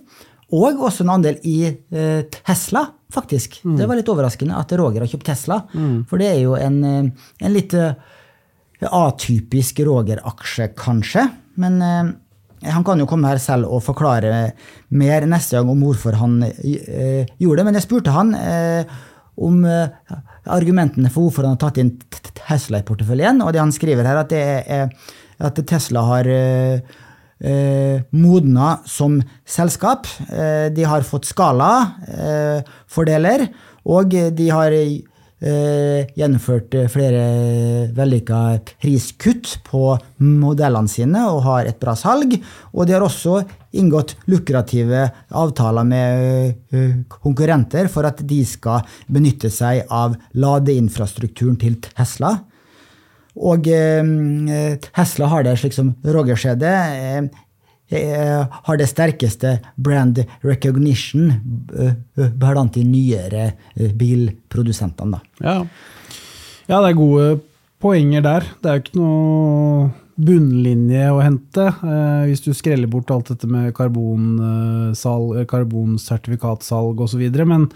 og også en andel i eh, Tesla, faktisk. Mm. Det var litt overraskende at Roger har kjøpt Tesla, mm. for det er jo en, eh, en litt uh, atypisk Roger-aksje, kanskje. Men han kan jo komme her selv og forklare mer neste gang om hvorfor han uh, gjorde det. Men jeg spurte han om argumentene for hvorfor han har tatt inn Tesla i porteføljen, og det han skriver her, at, er, at Tesla har modna som selskap. De har fått skala-fordeler, eh, og de har gjennomført flere vellykka priskutt på modellene sine og har et bra salg. Og de har også inngått lukrative avtaler med eh, konkurrenter for at de skal benytte seg av ladeinfrastrukturen til Tesla. Og eh, Tesla har det, slik som Roger ser det, eh, eh, har det sterkeste brand recognition blant de nyere bilprodusentene. Ja. ja, det er gode poenger der. Det er jo ikke noe bunnlinje å hente. Eh, hvis du skreller bort alt dette med karbonsertifikatsalg osv. Men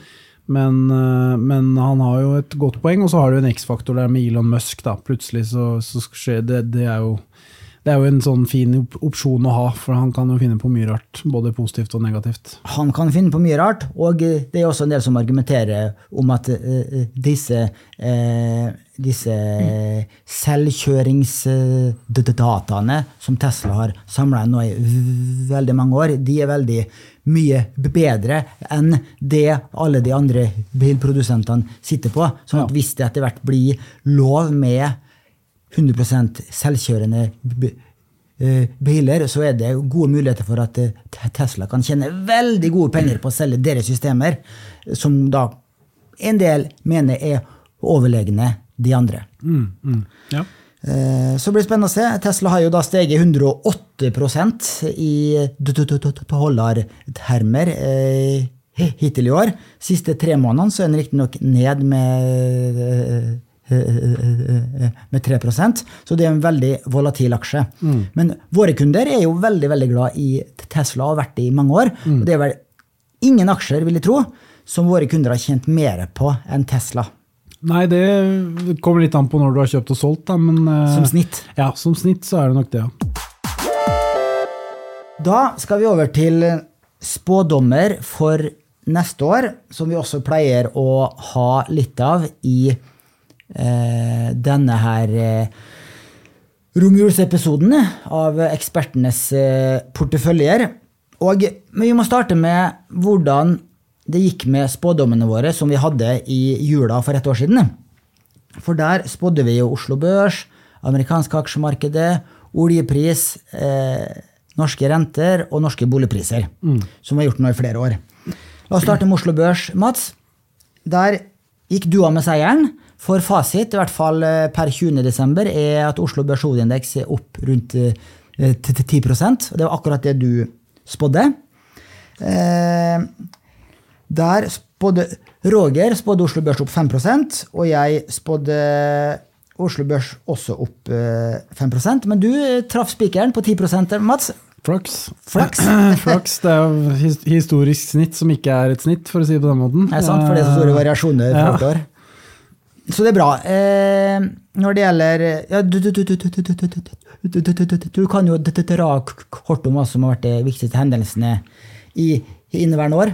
men, eh, men, han har jo et godt poeng, og så har du en X-faktor der med Elon Musk. da, Plutselig så, så skjer det, det er jo det er jo en sånn fin opsjon å ha, for han kan jo finne på mye rart. Både positivt og negativt. Han kan finne på mye rart, og det er også en del som argumenterer om at disse, uh, disse mm. selvkjøringsdataene som Tesla har samla nå i veldig mange år, de er veldig mye bedre enn det alle de andre bilprodusentene sitter på. Sånn at hvis det etter hvert blir lov med 100% selvkjørende eh, biler, så er det gode muligheter for at eh, Tesla kan tjene veldig gode penger på å selge deres systemer, som da en del mener er overlegne de andre. Mm, mm, ja. Eh, så blir det spennende å se. Tesla har jo da steget 108% i dollartermer hittil i år. Siste tre månedene så er den riktignok ned med med 3% Så det er en veldig volatil aksje. Mm. Men våre kunder er jo veldig veldig glad i Tesla og har vært det i mange år. Mm. Og det er vel ingen aksjer, vil jeg tro, som våre kunder har tjent mer på enn Tesla. Nei, det kommer litt an på når du har kjøpt og solgt, da, men eh, Som snitt? Ja, som snitt så er det nok det, ja. Da skal vi over til spådommer for neste år, som vi også pleier å ha litt av i Eh, denne her eh, romjulsepisoden av ekspertenes eh, porteføljer. Og, men vi må starte med hvordan det gikk med spådommene våre som vi hadde i jula for et år siden. For der spådde vi jo Oslo Børs, amerikanske aksjemarkedet, oljepris, eh, norske renter og norske boligpriser. Mm. Som vi har gjort nå i flere år. La oss starte med Oslo Børs, Mats. Der gikk du av med seieren. For fasit, i hvert fall per per 20.12., er at Oslo Børs Hovedindeks er opp rundt 10 eh, Det var akkurat det du spådde. Eh, der spådde Roger spådde Oslo Børs opp 5 og jeg spådde Oslo Børs også opp 5% Men du traff spikeren på 10% Mats. Flaks. Flaks. Flaks. Det er historisk snitt som ikke er et snitt, for å si det på den måten. Det er sant, for det er så store variasjoner Ja. Så det er bra. Eh, når det gjelder ja, du, du, du, du, kan jo dra kort om hva som har vært de viktigste hendelsene i, i inneværende år.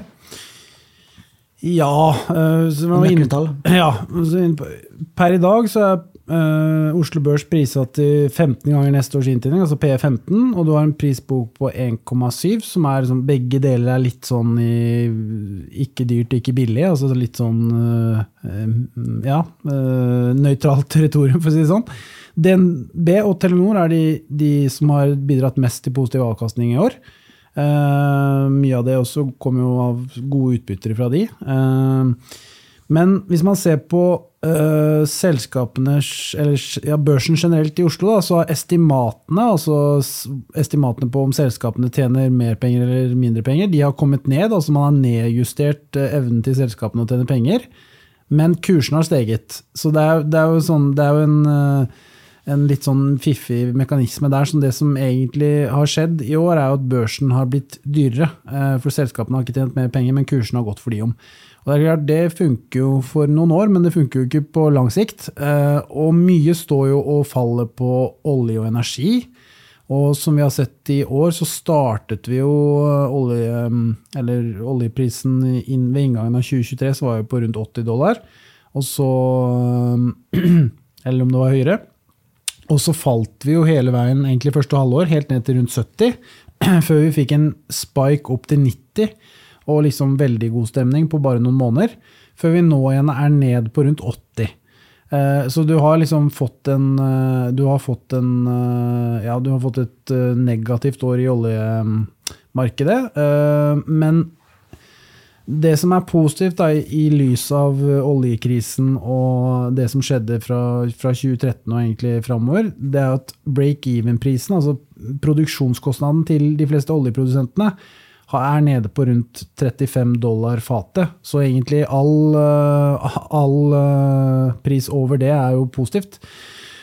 Ja, eh, så man inne- Ja, per i dag så er eh, Oslo Børs prissatt til 15 ganger neste års inntjening, altså P15, og du har en prisbok på 1,7, som er sånn, begge deler er litt sånn i ikke dyrt, ikke billig, altså litt sånn uh, ja, uh, nøytralt territorium, for å si det sånn. DNB og Telenor er de, de som har bidratt mest til positiv avkastning i år. Mye av det også kommer jo av gode utbytter fra de. Eh, men hvis man ser på uh, eller ja, børsen generelt i Oslo, da, så har estimatene, altså estimatene på om selskapene tjener mer penger eller mindre penger, de har kommet ned. altså Man har nedjustert eh, evnen til selskapene å tjene penger. Men kursen har steget. Så det er, det er jo, sånn, det er jo en, eh, en litt sånn fiffig mekanisme der. som Det som egentlig har skjedd i år, er jo at børsen har blitt dyrere. For selskapene har ikke tjent mer penger, men kursen har gått for de om. Og Det er klart, det funker jo for noen år, men det funker jo ikke på lang sikt. Eh, Og mye står jo og faller på olje og energi. Og som vi har sett i år, så startet vi jo eh, olje, eller oljeprisen inn ved inngangen av 2023 så var jo på rundt 80 dollar. Og så Eller om det var høyere. Og så falt vi jo hele veien egentlig første halvår, helt ned til rundt 70, før vi fikk en spike opp til 90, og liksom veldig god stemning på bare noen måneder, før vi nå igjen er ned på rundt 80. Eh, Så du har liksom fått en eh, Du har fått en eh, Ja, du har fått et negativt år i oljemarkedet, men det som er positivt da, i lys av oljekrisen og det som skjedde fra, fra 2013 og egentlig framover, det er at break-even-prisen, altså produksjonskostnaden til de fleste oljeprodusentene, er nede på rundt 35 dollar fatet. Så egentlig all, eh, all eh, pris over det er jo positivt.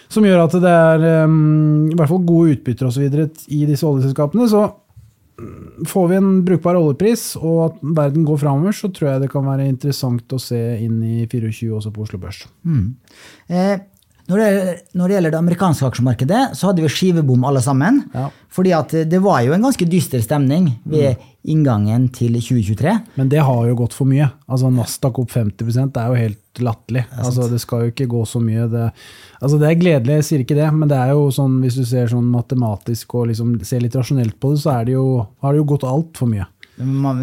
Som gjør at det er um, i hvert fall gode utbytter og videre i disse oljeselskapene. Så Får vi en brukbar oljepris og at verden går framover, så tror jeg det kan være interessant å se inn i 24 også på Oslo Børs. Eh, når, det, når det gjelder det amerikanske aksjemarkedet, så hadde vi skivebom alle sammen. Ja. Fordi at det var jo en ganske dyster stemning ved inngangen til 2023. Men det har jo gått for mye. Altså Nasdaq opp 50 det er jo helt latterlig. Altså, det skal jo ikke gå så mye. Det, altså, det er gledelig, jeg sier ikke det, men det er jo sånn, hvis du ser sånn matematisk og liksom ser litt rasjonelt på det, så er det jo, har det jo gått altfor mye. Man,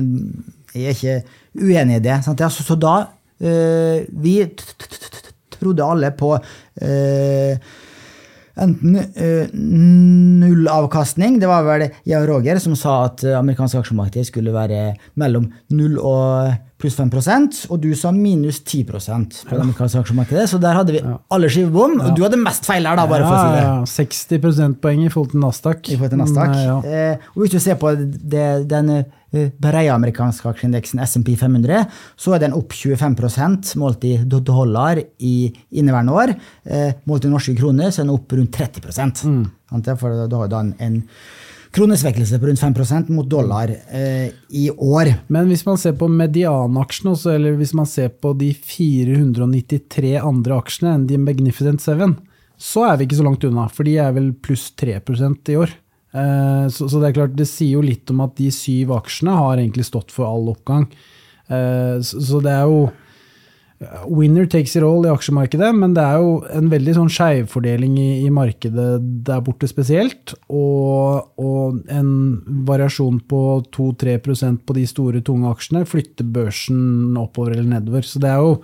jeg er ikke uenig i det. Sant? Så, så da eh, Vi trodde alle på eh, enten eh, null avkastning Det var vel og Roger som sa at amerikanske amerikansk aksjemarked skulle være mellom null og pluss 5 og du sa minus 10% på det amerikanske aksjemarkedet. Så der hadde vi alle skivebom. Og du hadde mest feil her, da, bare for å si det. Ja, ja, 60 prosentpoeng i forhold til Nasdaq. I forhold til Nasdaq. Nei, ja. Eh, og hvis du ser på det, den eh, breie amerikanske aksjeindeksen SMP 500, så er den opp 25 målt i dollar i inneværende år. Eh, målt i norske kroner så er den opp rundt 30 Mm. For da har du en, en kronesvekkelse på rundt 5% mot dollar eh, i år. Men hvis man ser på medianaksjene, eller hvis man ser på de 493 andre aksjene enn de Magnificent Seven, så er vi ikke så langt unna, for de er vel pluss 3% i år. Eh, Så, så det er klart, det sier jo litt om at de syv aksjene har egentlig stått for all oppgang. Eh, Så så det er jo Winner takes it all i aksjemarkedet, men det er jo en veldig sånn skjevfordeling i, i markedet der borte spesielt. Og, og en variasjon på 2-3% på de store, tunge aksjene flytter børsen oppover eller nedover. Så det er jo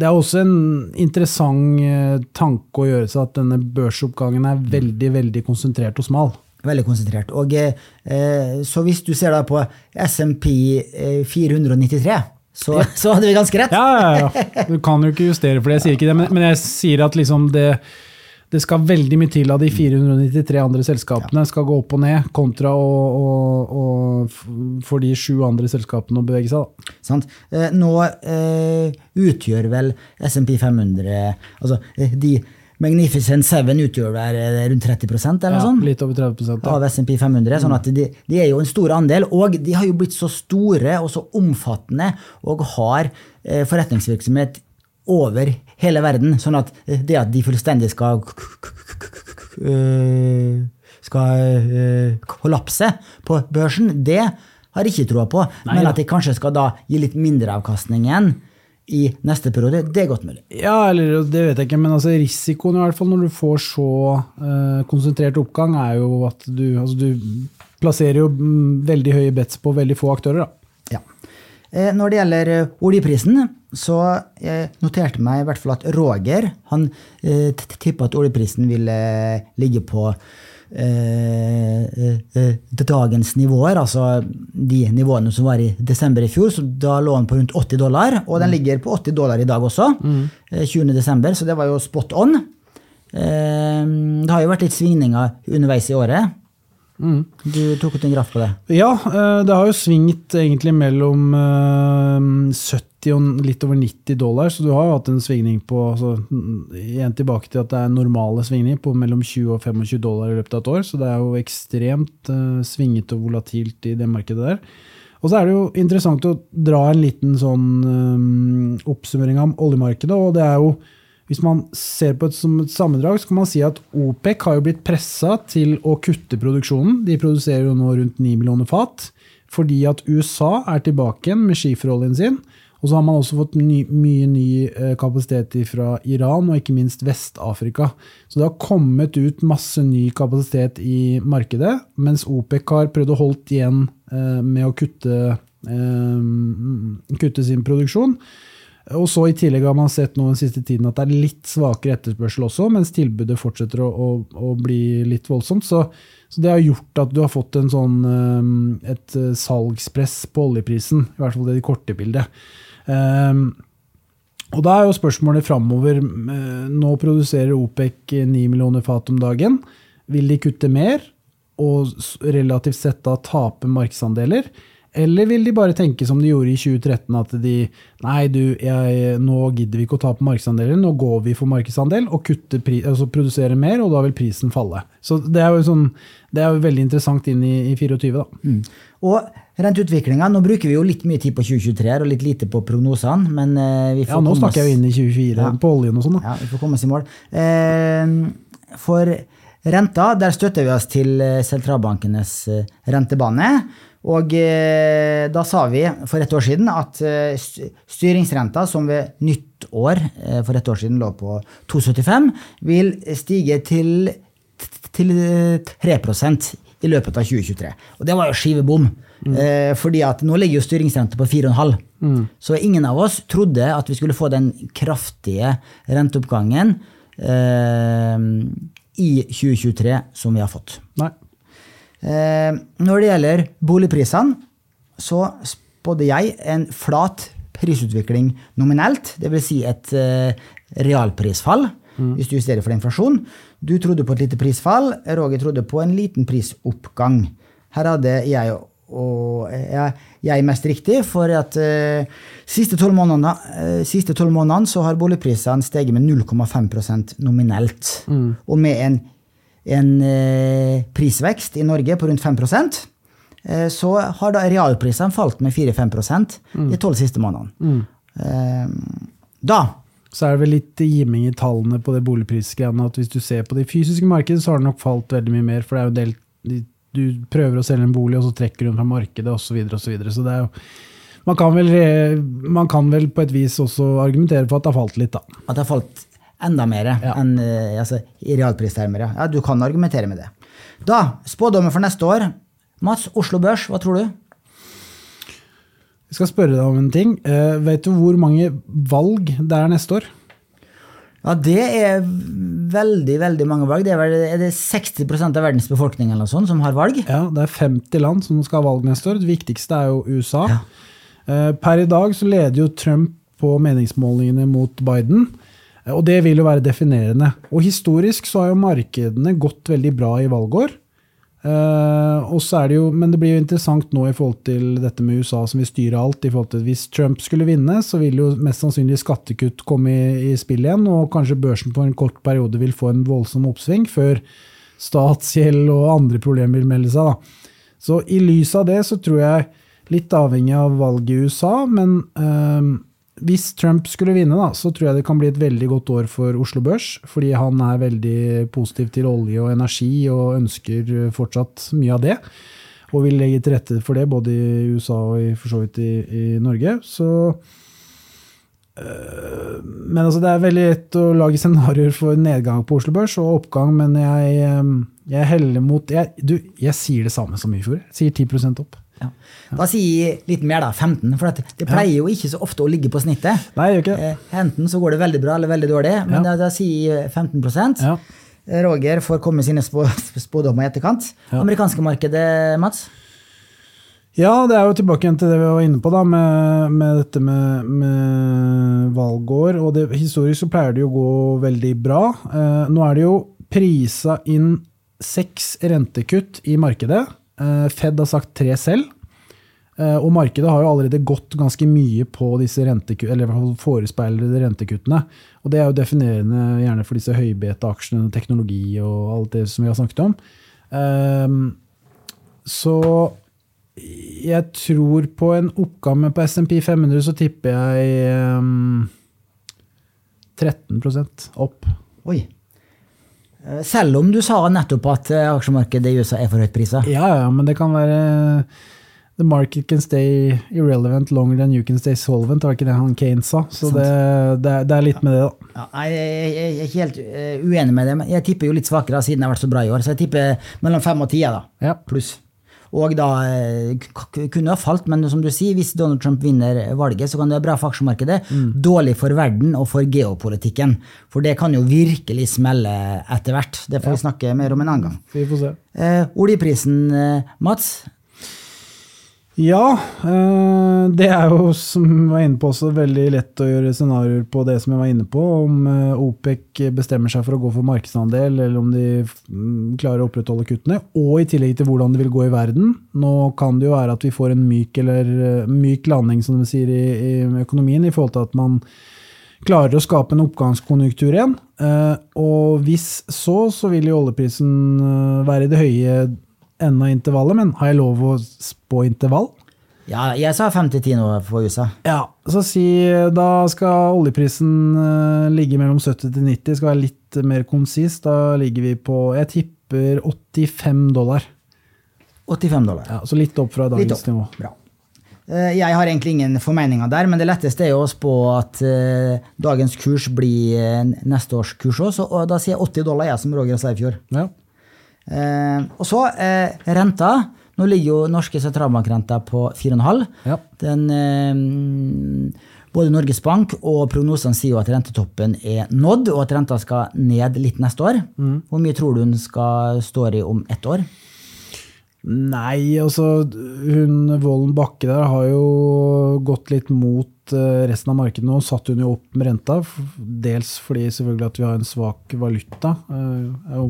det er også en interessant eh, tanke å gjøre seg at denne børsoppgangen er veldig, veldig konsentrert og smal. Veldig konsentrert. Og, eh, så hvis du ser da på SMP eh, 493, så, så hadde vi ganske rett. Ja, ja, ja. Du kan jo ikke justere for det, jeg sier ikke det, men, men jeg sier at liksom det, det skal veldig mye til av de 493 andre selskapene skal gå opp og ned, kontra å, å, å for de sju andre selskapene å bevege seg. Sant? Eh, nå uh, utgjør vel SMP 500 Altså, eh, de Magnificent Seven utgjør vel rundt 30% eller noe Ja, sånt? litt over 30 ja. Av SMP 500. Sånn at de, de er jo en stor andel, og de har jo blitt så store og så omfattende og har eh, forretningsvirksomhet over hele verden. Sånn at eh, det at de fullstendig skal skal kollapse på børsen, det har jeg ikke troa på. Nei, men at de kanskje skal da gi litt mindre avkastning igjen i neste periode, det er godt mulig. Ja, eller det vet jeg ikke, men altså risikoen i hvert fall når du får så uh, konsentrert oppgang, er jo at du, altså du plasserer jo mm, veldig høye bets på veldig få aktører. da. Ja. Eh, Når det gjelder eh, oljeprisen, så jeg noterte meg i hvert fall at Roger han eh, tippa at oljeprisen ville ligge på eh, eh, eh, dagens nivåer, altså de nivåene som var i desember i fjor. Så da lå den på rundt 80 dollar, og den ligger på 80 dollar i dag også. eh, 20. desember, så det var jo spot on. Eh, Det har jo vært litt svingninger underveis i året. Du tok ut en graf på det. Ja, eh, det har jo svingt egentlig mellom eh, 70 og litt over 90 dollar, så du har jo hatt en svingning på altså, Igjen tilbake til at det er normale svingninger på mellom 20 og 25 dollar i løpet av et år, så det er jo ekstremt uh, svingete og volatilt i det markedet der. Og så er det jo interessant å dra en liten sånn um, oppsummering av oljemarkedet, og det er jo hvis man ser på det som et sammendrag, så kan man si at OPEC har jo blitt pressa til å kutte produksjonen. De produserer jo nå rundt 9 millioner fat, fordi at USA er tilbake igjen med skiferoljen sin. Og så har man også fått ny, mye ny eh, kapasitet fra Iran og ikke minst Vest-Afrika. Så det har kommet ut masse ny kapasitet i markedet, mens OPEC har prøvd å holdt igjen eh, med å kutte, eh, kutte sin produksjon. Og så I tillegg har man sett nå den siste tiden at det er litt svakere etterspørsel også, mens tilbudet fortsetter å, å, å bli litt voldsomt. Så, så det har gjort at du har fått sånn, et salgspress på oljeprisen, i hvert fall det korte bildet. Um, og da er jo spørsmålet framover Nå produserer OPEC 9 millioner fat om dagen. Vil de kutte mer og relativt sett da tape markedsandeler? Eller vil de bare tenke som de gjorde i 2013, at de Nei, du, jeg, nå gidder vi ikke å tape markedsandeler, nå går vi for markedsandel og kutter altså produserer mer, og da vil prisen falle. Så det er jo, sånn, det er jo veldig interessant inn i, i 24, da. Mm. Og renteutviklinga Nå bruker vi jo litt mye tid på 2023 og litt lite på prognosene, men eh, vi får Ja, nå snakker jeg jo inn i 2024 Ja. på oljen og sånn, da. Ja, vi får komme oss i mål. Eh, for renta, der støtter vi oss til eh, sentralbankenes rentebane. Og da sa vi for et år siden at styringsrenta, som ved nyttår for et år siden lå på 2,75, vil stige til, til eh, 3 i løpet av 2023. Og det var jo skivebom. Eh, fordi at nå ligger jo styringsrenta på 4,5. Så ingen av oss trodde at vi skulle få den kraftige renteoppgangen eh, i 2023 som vi har fått. Nei. Eh, når det gjelder boligprisene, så spådde jeg en flat prisutvikling nominelt, dvs. Si et eh, realprisfall, hvis du justerer for inflasjon. Du trodde på et lite prisfall, Roger trodde på en liten prisoppgang. Her hadde jeg og jeg, jeg mest riktig, for at uh, siste tolv månedene, uh, siste 12 månedene så har boligprisene steget med 0,5% nominelt. Og med en en uh, prisvekst i Norge på rundt 5 eh, så har da realprisene falt med 4-5 mm. de tolv siste månedene. Eh, da Så er det vel litt giming i tallene på det boligprisgreiene at hvis du ser på det fysiske markedet, så har det nok falt veldig mye mer. For det er jo del, de- du prøver å selge en bolig, og så trekker du den fra markedet osv. Så, videre, og så, videre. så det er jo man kan, vel, man kan vel på et vis også argumentere for at det har falt litt, da. at det har falt enda mer Ja. enn eh, altså, i realpristermer. Ja. ja, du kan argumentere med det. Da, spådommen for neste år. Mats, Oslo Børs, hva tror du? Jeg skal spørre deg om en ting. Uh, vet du hvor mange valg det er neste år? Ja, Det er veldig veldig mange valg. Det er, vel, er det 60 av verdens befolkning eller sånt som har valg? Ja, Det er 50 land som skal ha valg neste år. Det viktigste er jo USA. Eh, Per i dag så leder jo Trump på meningsmålingene mot Biden. eh, Og det vil jo være definerende. Og historisk så har jo markedene gått veldig bra i valgår. Eh, og så er det jo, men det blir jo interessant nå i forhold til dette med USA som vil styre alt. i forhold til Hvis Trump skulle vinne, så vil jo mest sannsynlig skattekutt komme i, i spill igjen, og kanskje børsen på en kort periode vil få en voldsom oppsving, før statsgjeld og andre problemer vil melde seg. da. Så i lys av det så tror jeg, litt avhengig av valget i USA, men eh, hvis Trump skulle vinne, da, så tror jeg det kan bli et veldig godt år for Oslo Børs. Fordi han er veldig positiv til olje og energi og ønsker fortsatt mye av det. og vil legge til rette for det både i USA og i, for så vidt i, i Norge. Så øh, Men altså, det er veldig lett å lage scenarioer for nedgang på Oslo Børs og oppgang, men jeg, øh, jeg heller mot jeg, Du, jeg sier det samme som i fjor. Jeg sier 10 opp. Ja. Da sier jeg litt mer, da. 15. For det pleier jo ikke så ofte å ligge på snittet. Nei, jeg ikke. Eh, Enten så går det veldig bra eller veldig dårlig, men da, da sier 15% Ja. Roger får komme med sine spå, spådommer i etterkant. Ja. Amerikanske markedet, Mats? Ja, det er jo tilbake igjen til det vi var inne på, da, med, med dette med, med valgår. Og det, historisk så pleier det jo å gå veldig bra. Eh, nå er det jo prisa inn seks rentekutt i markedet. Eh, Fed har sagt tre selv. Eh, og markedet har jo allerede gått ganske mye på disse forespeilede rentekuttene. Og det er jo definerende gjerne for disse høybete-aksjene, teknologi og alt det som vi har snakket om. Eh, så jeg tror på en oppgave på SMP 500 så tipper jeg um, 13% opp. Oi. Eh, Selv om du sa nettopp at eh, aksjemarkedet i USA er for høyt prisa. Ja, ja, men det kan være The market can stay irrelevant longer than you can stay solvent, var ikke det han Kane sa? Så det, det, er- det er litt med det, da. Ja, jeg, er ikke helt eh, uenig med det, men jeg tipper jo litt svakere siden det har vært så bra i år. Så jeg tipper mellom fem og ti, da. Ja. Pluss. Og da eh, kunne ha falt, men som du sier, hvis Donald Trump vinner valget, så kan det være bra for aksjemarkedet. Dårlig for verden og for geopolitikken. For det kan jo virkelig smelle etter hvert. Det får vi snakke mer om en annen gang. Vi får se. Eh, oljeprisen, eh, Mats? Ja, eh, det er jo, som jeg var inne på, også veldig lett å gjøre scenarioer på det som jeg var inne på, om eh, OPEC bestemmer seg for å gå for markedsandel, eller om de mm, klarer å opprettholde kuttene, og i tillegg til hvordan det vil gå i verden. Nå kan det jo være at vi får en myk, eller, eh, myk landing, som de sier, i, i økonomien, i forhold til at man klarer å skape en oppgangskonjunktur igjen. Og hvis så, så vil jo oljeprisen være i det høye enden av intervallet, men har jeg lov å spå intervall? Ja, jeg sa 5-10 nå for USA. Ja, så si da skal oljeprisen eh, ligge mellom 70 til 90, skal være litt mer konsis. Da ligger vi på, jeg tipper 85 dollar. 85 dollar. Ja, så litt opp fra dagens opp. nivå. Bra. Eh, Jeg har egentlig ingen formeninger der, men det letteste er jo å spå at eh, dagens kurs blir neste års kurs òg, og da sier jeg 80 dollar, jeg, som Roger sa i fjor. Ja. Eh, og så eh, renta. Nå ligger jo norske sentralbankrenta på 4,5. Ja. Den, eh, både Norges Bank og prognosene sier jo at rentetoppen er nådd, og at renta skal ned litt neste år. Hvor mye tror du den skal stå i om ett år? Nei, altså hun Vollen Bakke der har jo gått litt mot eh, resten av markedet nå. Satt hun jo opp med renta, dels fordi selvfølgelig at vi har en svak valuta. Eh, er jo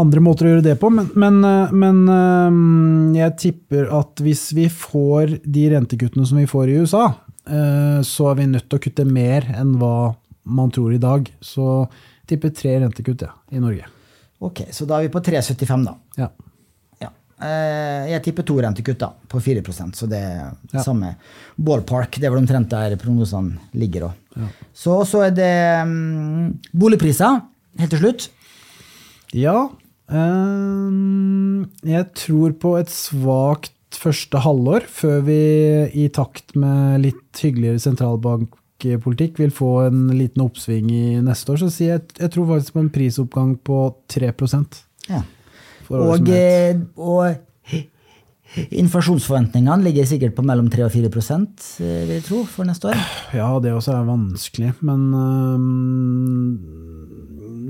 andre måter å gjøre det på, men, men, eh, men eh, jeg tipper at hvis vi får de rentekuttene som vi får i USA, eh, så er vi nødt til å kutte mer enn hva man tror i dag. Så jeg tipper tre rentekutt ja, i Norge. Ok, så da er vi på 3,75, da. Ja. Ja. Jeg tipper to rentekutt da, på 4% så det er Ja. samme ballpark. Det er vel omtrent der prognosene ligger. også. Så, så er det mm, boligpriser, helt til slutt. Ja. Ehm, jeg tror på et svakt første halvår, før vi i takt med litt hyggeligere sentralbankpolitikk vil få en liten oppsving i neste år. Så sier jeg, jeg tror faktisk på en prisoppgang på 3 Ja. Og, eh, og inflasjonsforventningene ligger sikkert på mellom 3 og 4 eh, vil jeg tro, for neste år. Ja, det også er vanskelig, men hvis-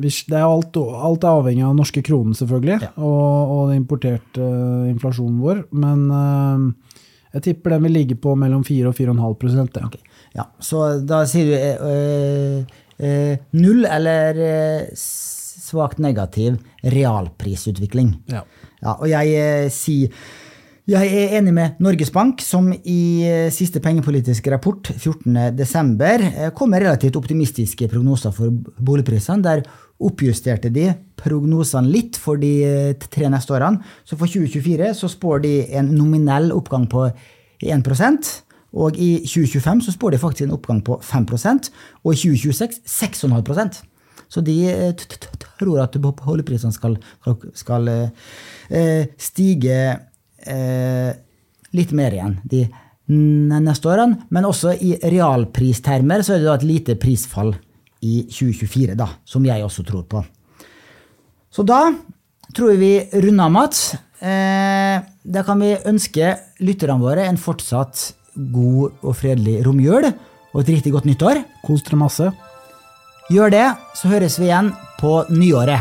det er alt, alt er avhengig av norske kronen, selvfølgelig, Ja. og, og den importerte uh, inflasjonen vår. Men uh, jeg tipper den vil ligge på mellom 4 og 4,5 ja. Ok. Ja, så da sier du uh, eh, null eller svakt negativ realprisutvikling. Ja. Ja, og jeg sier jeg er enig med Norges Bank, som i siste pengepolitiske rapport 14.12. Eh, kom med relativt optimistiske prognoser for boligprisene. Der oppjusterte de prognosene litt for de eh, tre neste årene. Så for 2024 så spår de en nominell oppgang på 1% og i 2025 så spår de faktisk en oppgang på 5% og i 2026 6,5% så de eh, tror at holdeprisene skal, skal eh, eh, stige eh, litt mer igjen de neste årene. Men også i realpristermer så er det da et lite prisfall i 2024, da, som jeg også tror på. Så da tror jeg vi runder av, Mats. Eh, da kan vi ønske lytterne våre en fortsatt god og fredelig romjul og et riktig godt nyttår. Kos dere masse. Gjør det, så høres vi igjen på nyåret.